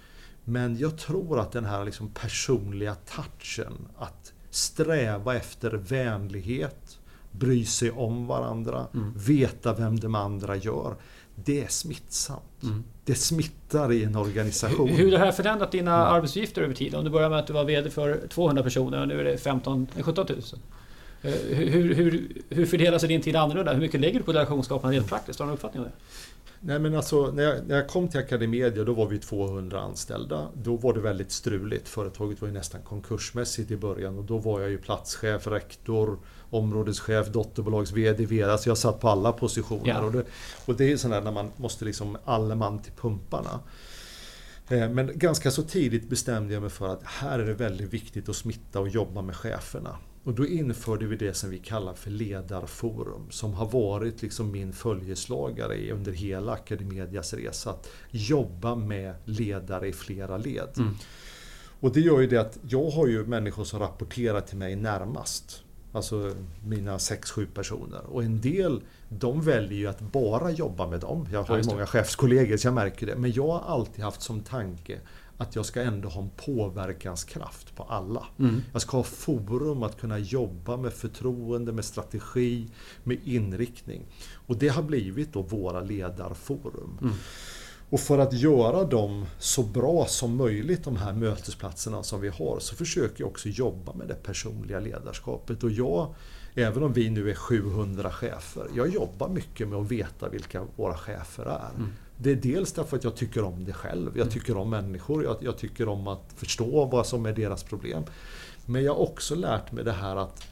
Men jag tror att den här liksom personliga touchen, att sträva efter vänlighet, bry sig om varandra, mm. veta vem de andra gör. Det är smittsamt. Mm. Det smittar i en organisation. Hur, hur har det här förändrat dina mm. arbetsuppgifter över tid? Om du börjar med att du var VD för 200 personer och nu är det 15, 17 000. Hur, hur, hur fördelar sig din tid annorlunda? Hur mycket lägger du på relationsskapande rent praktiskt? Har du någon uppfattning om det? Nej men alltså, när jag, när jag kom till Academedia då var vi 200 anställda. Då var det väldigt struligt. Företaget var ju nästan konkursmässigt i början och då var jag ju platschef, rektor, områdeschef, dotterbolags VD, VD. Alltså jag satt på alla positioner. Ja. Och, det, och det är sådär när man måste liksom alla man till pumparna. Eh, men ganska så tidigt bestämde jag mig för att här är det väldigt viktigt att smitta och jobba med cheferna. Och då införde vi det som vi kallar för ledarforum som har varit liksom min följeslagare under hela Academedias resa. Att jobba med ledare i flera led. Mm. Och det gör ju det att jag har ju människor som rapporterar till mig närmast. Alltså mina 6-7 personer. Och en del de väljer ju att bara jobba med dem. Jag har ju många chefskollegor så jag märker det. Men jag har alltid haft som tanke att jag ska ändå ha en påverkanskraft på alla. Mm. Jag ska ha forum att kunna jobba med förtroende, med strategi, med inriktning. Och det har blivit då våra ledarforum. Mm. Och för att göra dem så bra som möjligt, de här mötesplatserna som vi har, så försöker jag också jobba med det personliga ledarskapet. Och jag, även om vi nu är 700 chefer, jag jobbar mycket med att veta vilka våra chefer är. Mm. Det är dels därför att jag tycker om det själv. Jag mm. tycker om människor. Jag, jag, tycker om att förstå vad som är deras problem. Men jag har också lärt mig det här att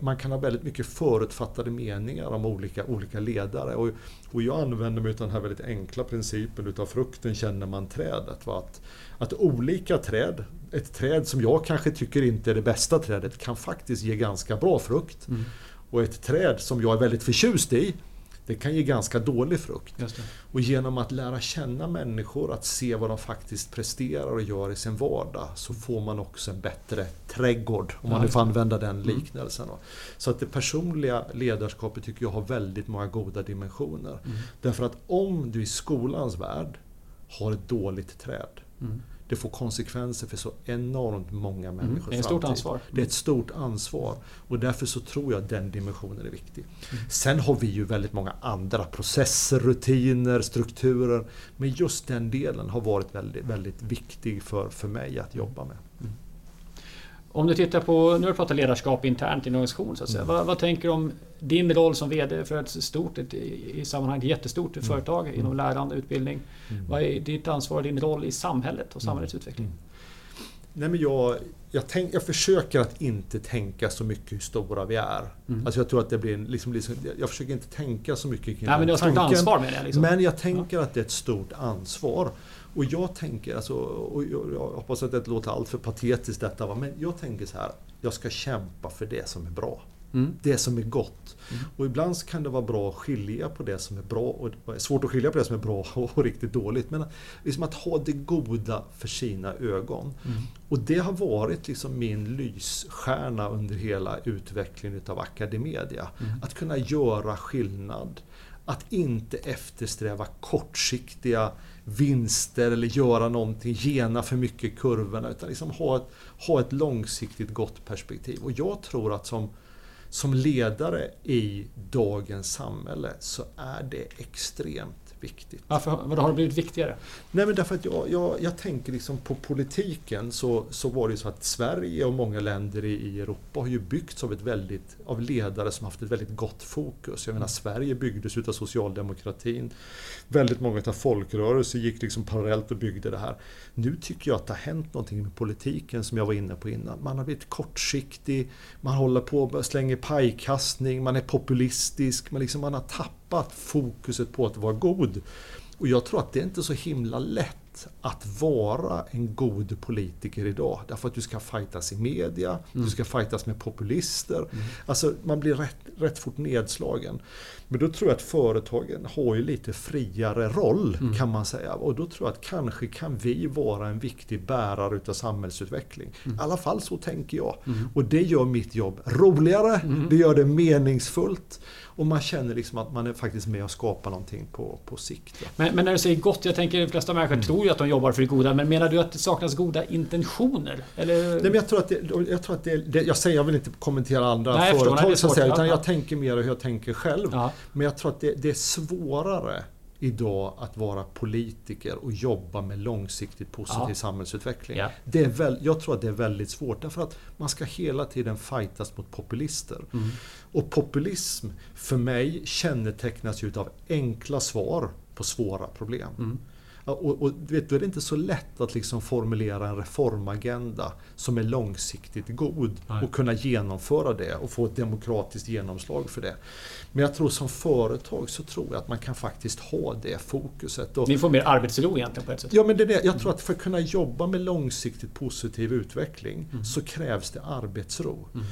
man kan ha väldigt mycket förutfattade meningar om olika, olika ledare. Och, och jag använder mig av den här väldigt enkla principen utav frukten känner man trädet. Va? Att, att olika träd, ett träd som jag kanske tycker inte är det bästa trädet, kan faktiskt ge ganska bra frukt. Mm. Och ett träd som jag är väldigt förtjust i, det kan ge ganska dålig frukt. Och genom att lära känna människor, att se vad de faktiskt presterar och gör i sin vardag, så får man också en bättre trädgård, om man nu får använda den mm. liknelsen. Mm. Så att det personliga ledarskapet tycker jag har väldigt många goda dimensioner. Mm. Därför att om du i skolans värld har ett dåligt träd, mm det får konsekvenser för så enormt många människor. Mm, det är ett stort ansvar. Det är ett stort ansvar. Och därför så tror jag att den dimensionen är viktig. Mm. Sen har vi ju väldigt många andra processer, rutiner, strukturer. Men just den delen har varit väldigt, väldigt viktig för, för mig att jobba med. Mm. Om du tittar på, nu har du pratat ledarskap internt i en organisation. Så att säga. Mm. Vad, vad, tänker du om din roll som VD för ett stort, ett, i sammanhanget jättestort mm. företag inom mm. lärande, utbildning. Mm. Vad är ditt ansvar och din roll i samhället och samhällets utveckling? Mm. Nej, men jag, jag, tänk, jag försöker att inte tänka så mycket hur stora vi är. Mm. Alltså jag tror att det blir en, liksom, liksom, jag försöker inte tänka så mycket kring Nej, men du har stort ansvar med det. Liksom. Men jag tänker ja. att det är ett stort ansvar. Och jag tänker, alltså, och jag, hoppas att det inte låter allt för patetiskt detta, va? men jag tänker så här. Jag ska kämpa för det som är bra. Mm. Det som är gott. Mm. Och ibland kan det vara bra att skilja på det som är bra och svårt att skilja på det som är bra och riktigt dåligt. Men liksom att ha det goda för sina ögon. Mm. Och det har varit liksom min lysstjärna under hela utvecklingen utav Academedia. Mm. Att kunna göra skillnad. Att inte eftersträva kortsiktiga vinster eller göra någonting, gena för mycket i kurvorna. Utan liksom ha ett, ha ett långsiktigt gott perspektiv. Och jag tror att som som ledare i dagens samhälle så är det extremt viktigt. Varför har det blivit viktigare? Nej, men därför att jag, jag, jag tänker liksom på politiken så, så var det så att Sverige och många länder i, i Europa har ju byggts av, ett väldigt, av ledare som haft ett väldigt gott fokus. Jag menar Sverige byggdes utav socialdemokratin. Väldigt många av folkrörelser gick liksom parallellt och byggde det här. Nu tycker jag att det har hänt någonting med politiken som jag var inne på innan. Man har blivit kortsiktig, man håller på och slänger pajkastning, man är populistisk, man, liksom, man har tappat fokuset på att vara god. Och jag tror att det är inte så himla lätt lätt att vara en god politiker idag. Därför att du ska fightas i media, mm. du ska fightas med populister. Mm. Alltså man blir rätt, rätt fort nedslagen. Men då tror jag att företagen har ju lite friare roll mm. kan man säga. Och då tror jag att kanske kan vi vara en viktig bärare utav samhällsutveckling. Mm. I alla fall så tänker jag. Mm. Och det gör mitt jobb roligare, mm. det gör det meningsfullt. Och man känner liksom att man är faktiskt med och skapar någonting på, på sikt. Men, men, när du säger gott, jag tänker de flesta människor mm. tror ju att de jobbar för det goda. Men menar du att det saknas goda intentioner? Eller? Nej, men jag tror att det, jag, tror att det, det, jag säger, jag vill inte kommentera andra Nej, företag, så att säga, utan jag tänker mer hur jag tänker själv. Ja. Men jag tror att det, det är svårare idag att vara politiker och jobba med långsiktigt positiv ja. samhällsutveckling. Ja. Det är väl, jag tror att det är väldigt svårt därför att man ska hela tiden fightas mot populister. Mm. Och populism för mig kännetecknas ju av enkla svar på svåra problem. Mm. Och, och vet, då är det inte så lätt att liksom formulera en reformagenda som är långsiktigt god Nej. och kunna genomföra det och få ett demokratiskt genomslag för det. Men jag tror som företag så tror jag att man kan faktiskt ha det fokuset. Och, Ni får mer arbetsro egentligen på ett sätt? Ja, men det är det. Jag tror att för att kunna jobba med långsiktigt positiv utveckling mm. så krävs det arbetsro. Mm.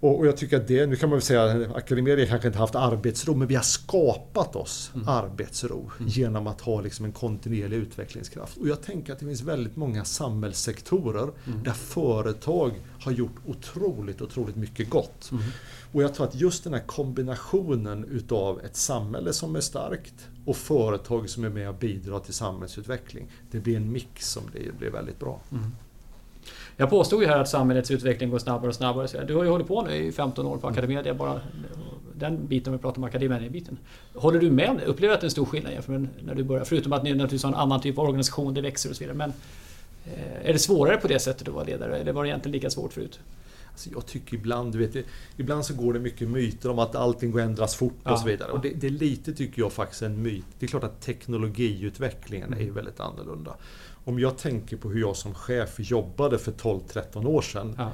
Och, jag tycker att det, nu kan man väl säga att Academedia kanske inte haft arbetsro, men vi har skapat oss mm. arbetsro mm. genom att ha liksom en kontinuerlig utvecklingskraft. Och jag tänker att det finns väldigt många samhällssektorer mm. där företag har gjort otroligt, otroligt mycket gott. Mm. Och jag tror att just den här kombinationen utav ett samhälle som är starkt och företag som är med och bidrar till samhällsutveckling. Det blir en mix som blir, blir väldigt bra. Jag påstod ju här att samhällets utveckling går snabbare och snabbare. Du har ju hållit på nu i 15 år på mm. Academedia. Bara den biten, om vi pratar om Academedia-biten. Håller du med om det? Upplever du att det är en stor skillnad jämfört med när du började? Förutom att ni naturligtvis har en annan typ av organisation, det växer och så vidare. Men eh, är det svårare på det sättet att vara ledare? Eller var det egentligen lika svårt förut? Alltså jag tycker ibland, du vet, ibland så går det mycket myter om att allting går ändras fort och ja, så vidare. Och det, det, är lite, tycker jag, faktiskt en myt. Det är klart att teknologiutvecklingen mm. är väldigt annorlunda om jag tänker på hur jag som chef jobbade för 12-13 år sedan. Ja.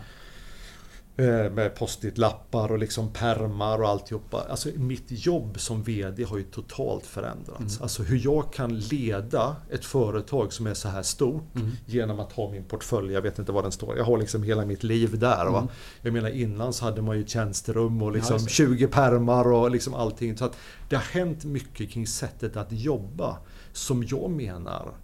Eh, med post-it-lappar och liksom permar och alltihopa. Alltså mitt jobb som VD har ju totalt förändrats. Mm. Alltså hur jag kan leda ett företag som är så här stort mm. genom att ha min portfölj. Jag vet inte var den står. Jag har liksom hela mitt liv där. Mm. Jag menar innan så hade man ju tjänsterum och liksom ja, 20 permar och liksom allting. Så att det har hänt mycket kring sättet att jobba som jag menar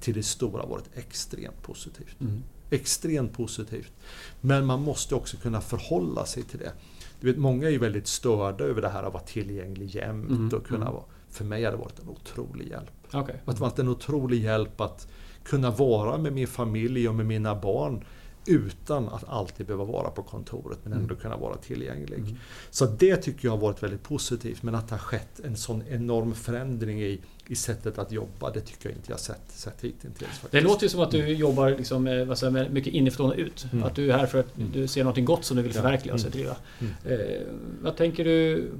till det stora varit extremt positivt. Mm. Extremt positivt. Men man måste också kunna förhålla sig till det. Du vet, många är ju väldigt störda över det här att vara tillgänglig jämt mm. och kunna mm. vara... För mig har det varit en otrolig hjälp. Okay. Det har varit en otrolig hjälp att kunna vara med min familj och med mina barn utan att alltid behöva vara på kontoret men ändå mm. kunna vara tillgänglig. Mm. Så det tycker jag har varit väldigt positivt men att det har skett en sån enorm förändring i, i sättet att jobba det tycker jag inte jag sett, sett hittills. Det låter ju som att du mm. jobbar liksom, eh, vad säger, mycket inifrån och ut. Mm. Att du är här för att mm. du ser något gott som du vill förverkliga och driva. Eh, vad tänker du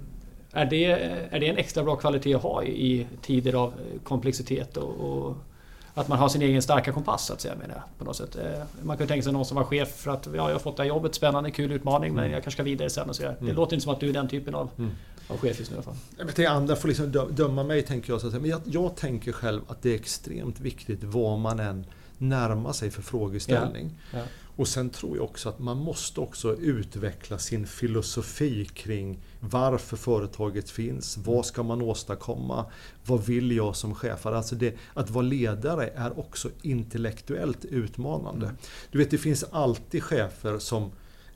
är det, är det en extra bra kvalitet att ha i, i tider av komplexitet och, och att man har sin egen starka kompass så att säga. Menar på något sätt. Eh, man kan tänka sig någon som var chef för att ja, jag har fått det här jobbet, spännande, kul utmaning men mm. jag kanske ska vidare sen och så. Mm. Det låter inte som att du är den typen av, mm. av chef just nu i alla fall. Jag andra får liksom döma mig tänker jag. Så att säga. Men jag, jag, tänker själv att det är extremt viktigt vad man än närmar sig för frågeställning. Ja. Ja. Och sen tror jag också att man måste också utveckla sin filosofi kring varför företaget finns, vad ska man åstadkomma, vad vill jag som chef? Alltså det, att vara ledare är också intellektuellt utmanande. Mm. Du vet, det finns alltid chefer som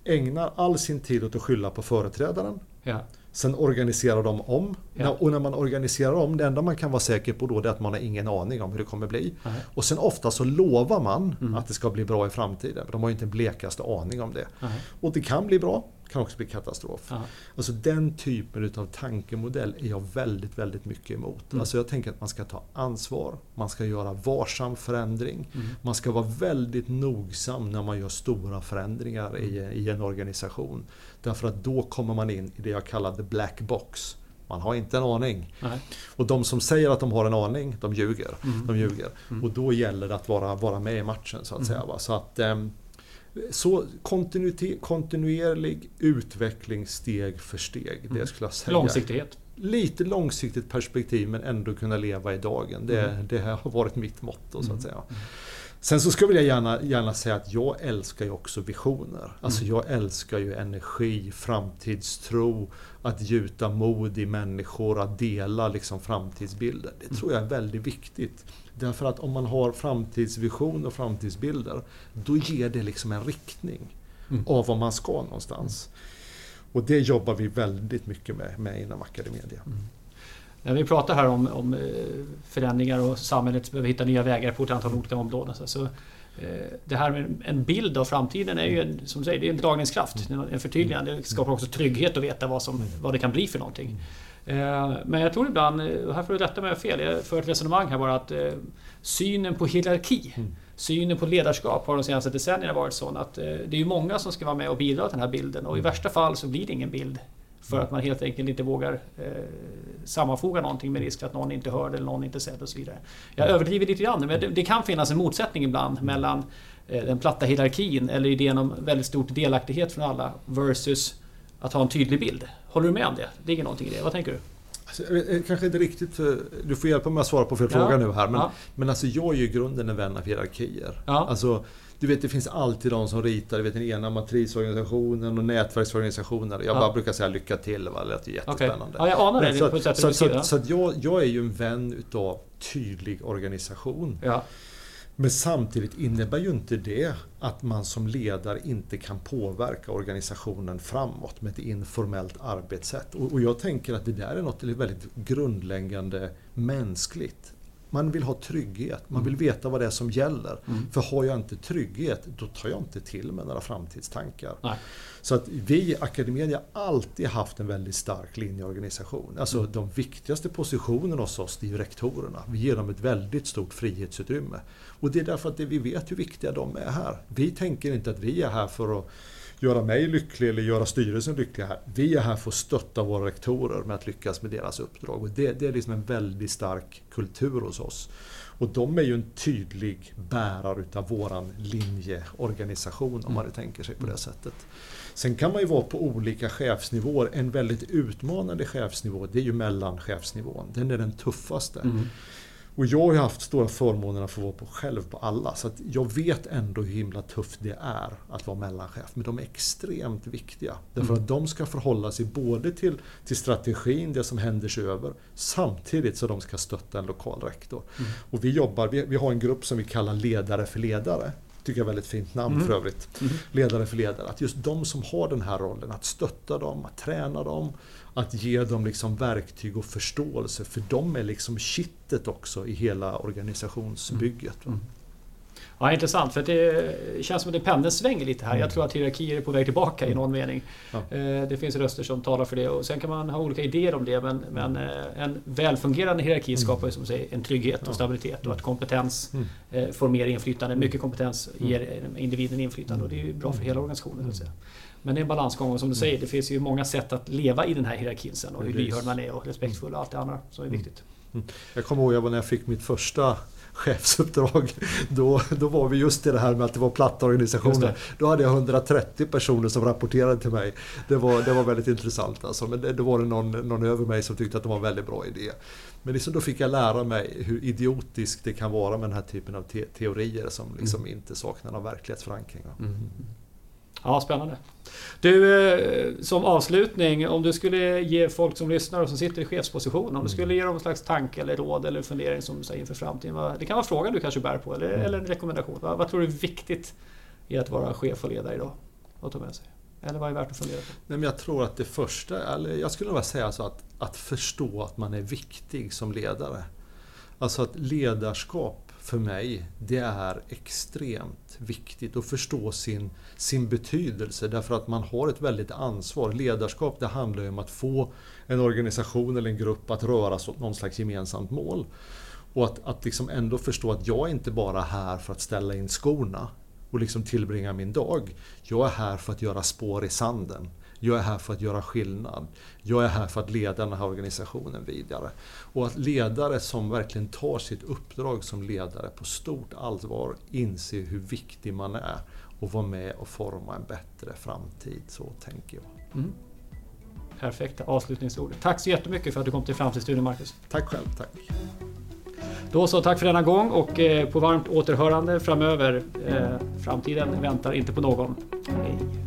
ägnar all sin tid åt att skylla på företrädaren. Ja. Sen organiserar de om. Ja. Och när man organiserar om, det enda man kan vara säker på då är att man har ingen aning om hur det kommer bli. Nej. Och sen ofta så lovar man mm. att det ska bli bra i framtiden. De har ju inte en blekaste aning om det. Nej. Och det kan bli bra, kan också bli katastrof. Aha. Alltså den typen av tankemodell är jag väldigt, väldigt mycket emot. Mm. Alltså jag tänker att man ska ta ansvar, man ska göra varsam förändring. Mm. Man ska vara väldigt nogsam när man gör stora förändringar mm. i, i en organisation. Därför att då kommer man in i det jag kallar the black box. Man har inte en aning. Nej. Och de som säger att de har en aning, de ljuger. Mm. De ljuger. Mm. Och då gäller det att vara, vara med i matchen så att mm. säga. Va? Så att, um, så kontinuerlig utveckling steg för steg. Det skulle jag säga. Långsiktighet. lite långsiktigt perspektiv men ändå kunna leva i dagen. Det, mm. det har varit mitt motto så att mm. säga. Mm. Sen så skulle jag gärna, gärna säga att jag älskar ju också visioner. Alltså mm. jag älskar ju energi, framtidstro, att gjuta mod i människor, att dela liksom framtidsbilder. Det tror jag är väldigt viktigt. Därför att om man har framtidsvision och framtidsbilder, då ger det liksom en riktning mm. av var man ska någonstans. Och det jobbar vi väldigt mycket med, med inom Academedia. Mm. När vi pratar här om, om eh, förändringar och samhället behöver hitta nya vägar på ett antal olika områden. Så, eh, det här med en bild av framtiden är ju en, som du säger, det är en dragningskraft, en förtydligande. Det skapar också trygghet att veta vad, som, vad det kan bli för någonting. Eh, men jag tror ibland, och här får du rätta mig om jag har fel, jag för ett resonemang här bara att synen på hierarki, mm. synen på ledarskap har de senaste decennierna varit sån att det är ju många som ska vara med och bidra till den här bilden och i värsta fall så blir det ingen bild för att man helt enkelt inte vågar eh, sammanfoga någonting med risk att någon inte hör det eller någon inte ser det och så vidare. Jag överdriver lite grann, men det, det kan finnas en motsättning ibland mellan eh, den platta hierarkin eller idén om väldigt stor delaktighet från alla versus att ha en tydlig bild. Håller du med om det? Ligger någonting i det. Vad tänker du? Alltså, kanske inte riktigt, du får hjälpa mig att svara på fel ja. fråga nu här. Men, ja. men alltså jag är ju i grunden en vän av hierarkier. Ja. Alltså, du vet, det finns alltid de som ritar, du vet den ena matrisorganisationen och nätverksorganisationer. Jag ja. bara brukar säga lycka till, va? det låter jättespännande. Okay. Ja, jag anar det så, sätt så, så, så, att jag, jag är ju en vän utav tydlig organisation. Ja. Men samtidigt innebär ju inte det att man som ledare inte kan påverka organisationen framåt med ett informellt arbetssätt. Och, och jag tänker att det där är något väldigt grundläggande mänskligt. Man vill ha trygghet, man vill mm. veta vad det är som gäller. Mm. För har jag inte trygghet, då tar jag inte till mig några framtidstankar. Nej. Så att vi i Academedia har alltid haft en väldigt stark linjeorganisation. Alltså mm. de viktigaste positionerna hos oss, det är ju rektorerna. Vi ger dem ett väldigt stort frihetsutrymme. Och det är därför att vi vet hur viktiga de är här. Vi tänker inte att vi är här för att göra mig lycklig eller göra styrelsen lycklig här. Vi är här för att stötta våra rektorer med att lyckas med deras uppdrag. Och det, det är liksom en väldigt stark kultur hos oss. Och de är ju en tydlig bärare utav våran linjeorganisation om man tänker sig på det sättet. Sen kan man ju vara på olika chefsnivåer. En väldigt utmanande chefsnivå det är ju mellanchefsnivån. Den är den tuffaste. Mm. Och jag har ju haft stora förmånen att få vara på själv på alla. Så jag vet ändå hur himla tufft det är att vara mellanchef. Men de är extremt viktiga. Därför mm. att de ska förhålla sig både till, till strategin, det som händer sig över, samtidigt som de ska stötta en lokal rektor. Mm. Och vi jobbar, vi, vi har en grupp som vi kallar ledare för ledare tycker jag är väldigt fint namn mm. för övrigt. Mm. Ledare för ledare. Att just de som har den här rollen, att stötta dem, att träna dem, att ge dem liksom verktyg och förståelse. För de är liksom kittet också i hela organisationsbygget. Mm. Ja, intressant, för det känns som att pendeln svänger lite här. Jag mm. tror att hierarkier är på väg tillbaka i mm. någon mening. Ja. Eh, det finns röster som talar för det och sen kan man ha olika idéer om det men, men eh, en välfungerande hierarki mm. skapar som säger, en trygghet och stabilitet och att kompetens mm. får mer inflytande. Mycket kompetens ger individen inflytande och det är bra för hela organisationen. Så men det är en balansgång som du säger, det finns ju många sätt att leva i den här hierarkin sen och hur lyhörd man är och respektfull och allt det andra som är viktigt. Jag kommer ihåg när jag fick mitt första chefsuppdrag. Då, då var vi just i det här med att det var platta organisationer. Då hade jag 130 personer som rapporterade till mig. Det var, det var väldigt intressant alltså. Men det, då var det någon, någon över mig som tyckte att det var en väldigt bra idé. Men liksom då fick jag lära mig hur idiotiskt det kan vara med den här typen av te teorier som liksom mm. inte saknar någon verklighetsförankring. Mm. Ja, spännande. Du, eh, som avslutning, om du skulle ge folk som lyssnar och som sitter i chefsposition, om du mm. skulle ge dem en slags tanke eller råd eller fundering som du säger inför framtiden. Det kan vara frågan du kanske bär på eller, mm. eller en rekommendation. Vad, vad, tror du är viktigt i att vara chef och ledare idag? Att ta med sig? Eller vad är värt att fundera på? Nej, men jag tror att det första, eller jag skulle nog säga så att, att förstå att man är viktig som ledare. Alltså att ledarskap för mig, det är extremt viktigt att förstå sin, sin betydelse därför att man har ett väldigt ansvar. Ledarskap det handlar ju om att få en organisation eller en grupp att röra sig åt någon slags gemensamt mål. Och att, att liksom ändå förstå att jag är inte bara här för att ställa in skorna och liksom tillbringa min dag. Jag är här för att göra spår i sanden. Jag är här för att göra skillnad. Jag är här för att leda den här organisationen vidare. Och att ledare som verkligen tar sitt uppdrag som ledare på stort allvar inser hur viktig man är och vara med och forma en bättre framtid. Så tänker jag. Mm. Perfekta avslutningsord. Tack så jättemycket för att du kom till Framtidsstudion Marcus. Tack själv, tack. Då så, tack för denna gång och på varmt återhörande framöver. Framtiden väntar inte på någon. Hej.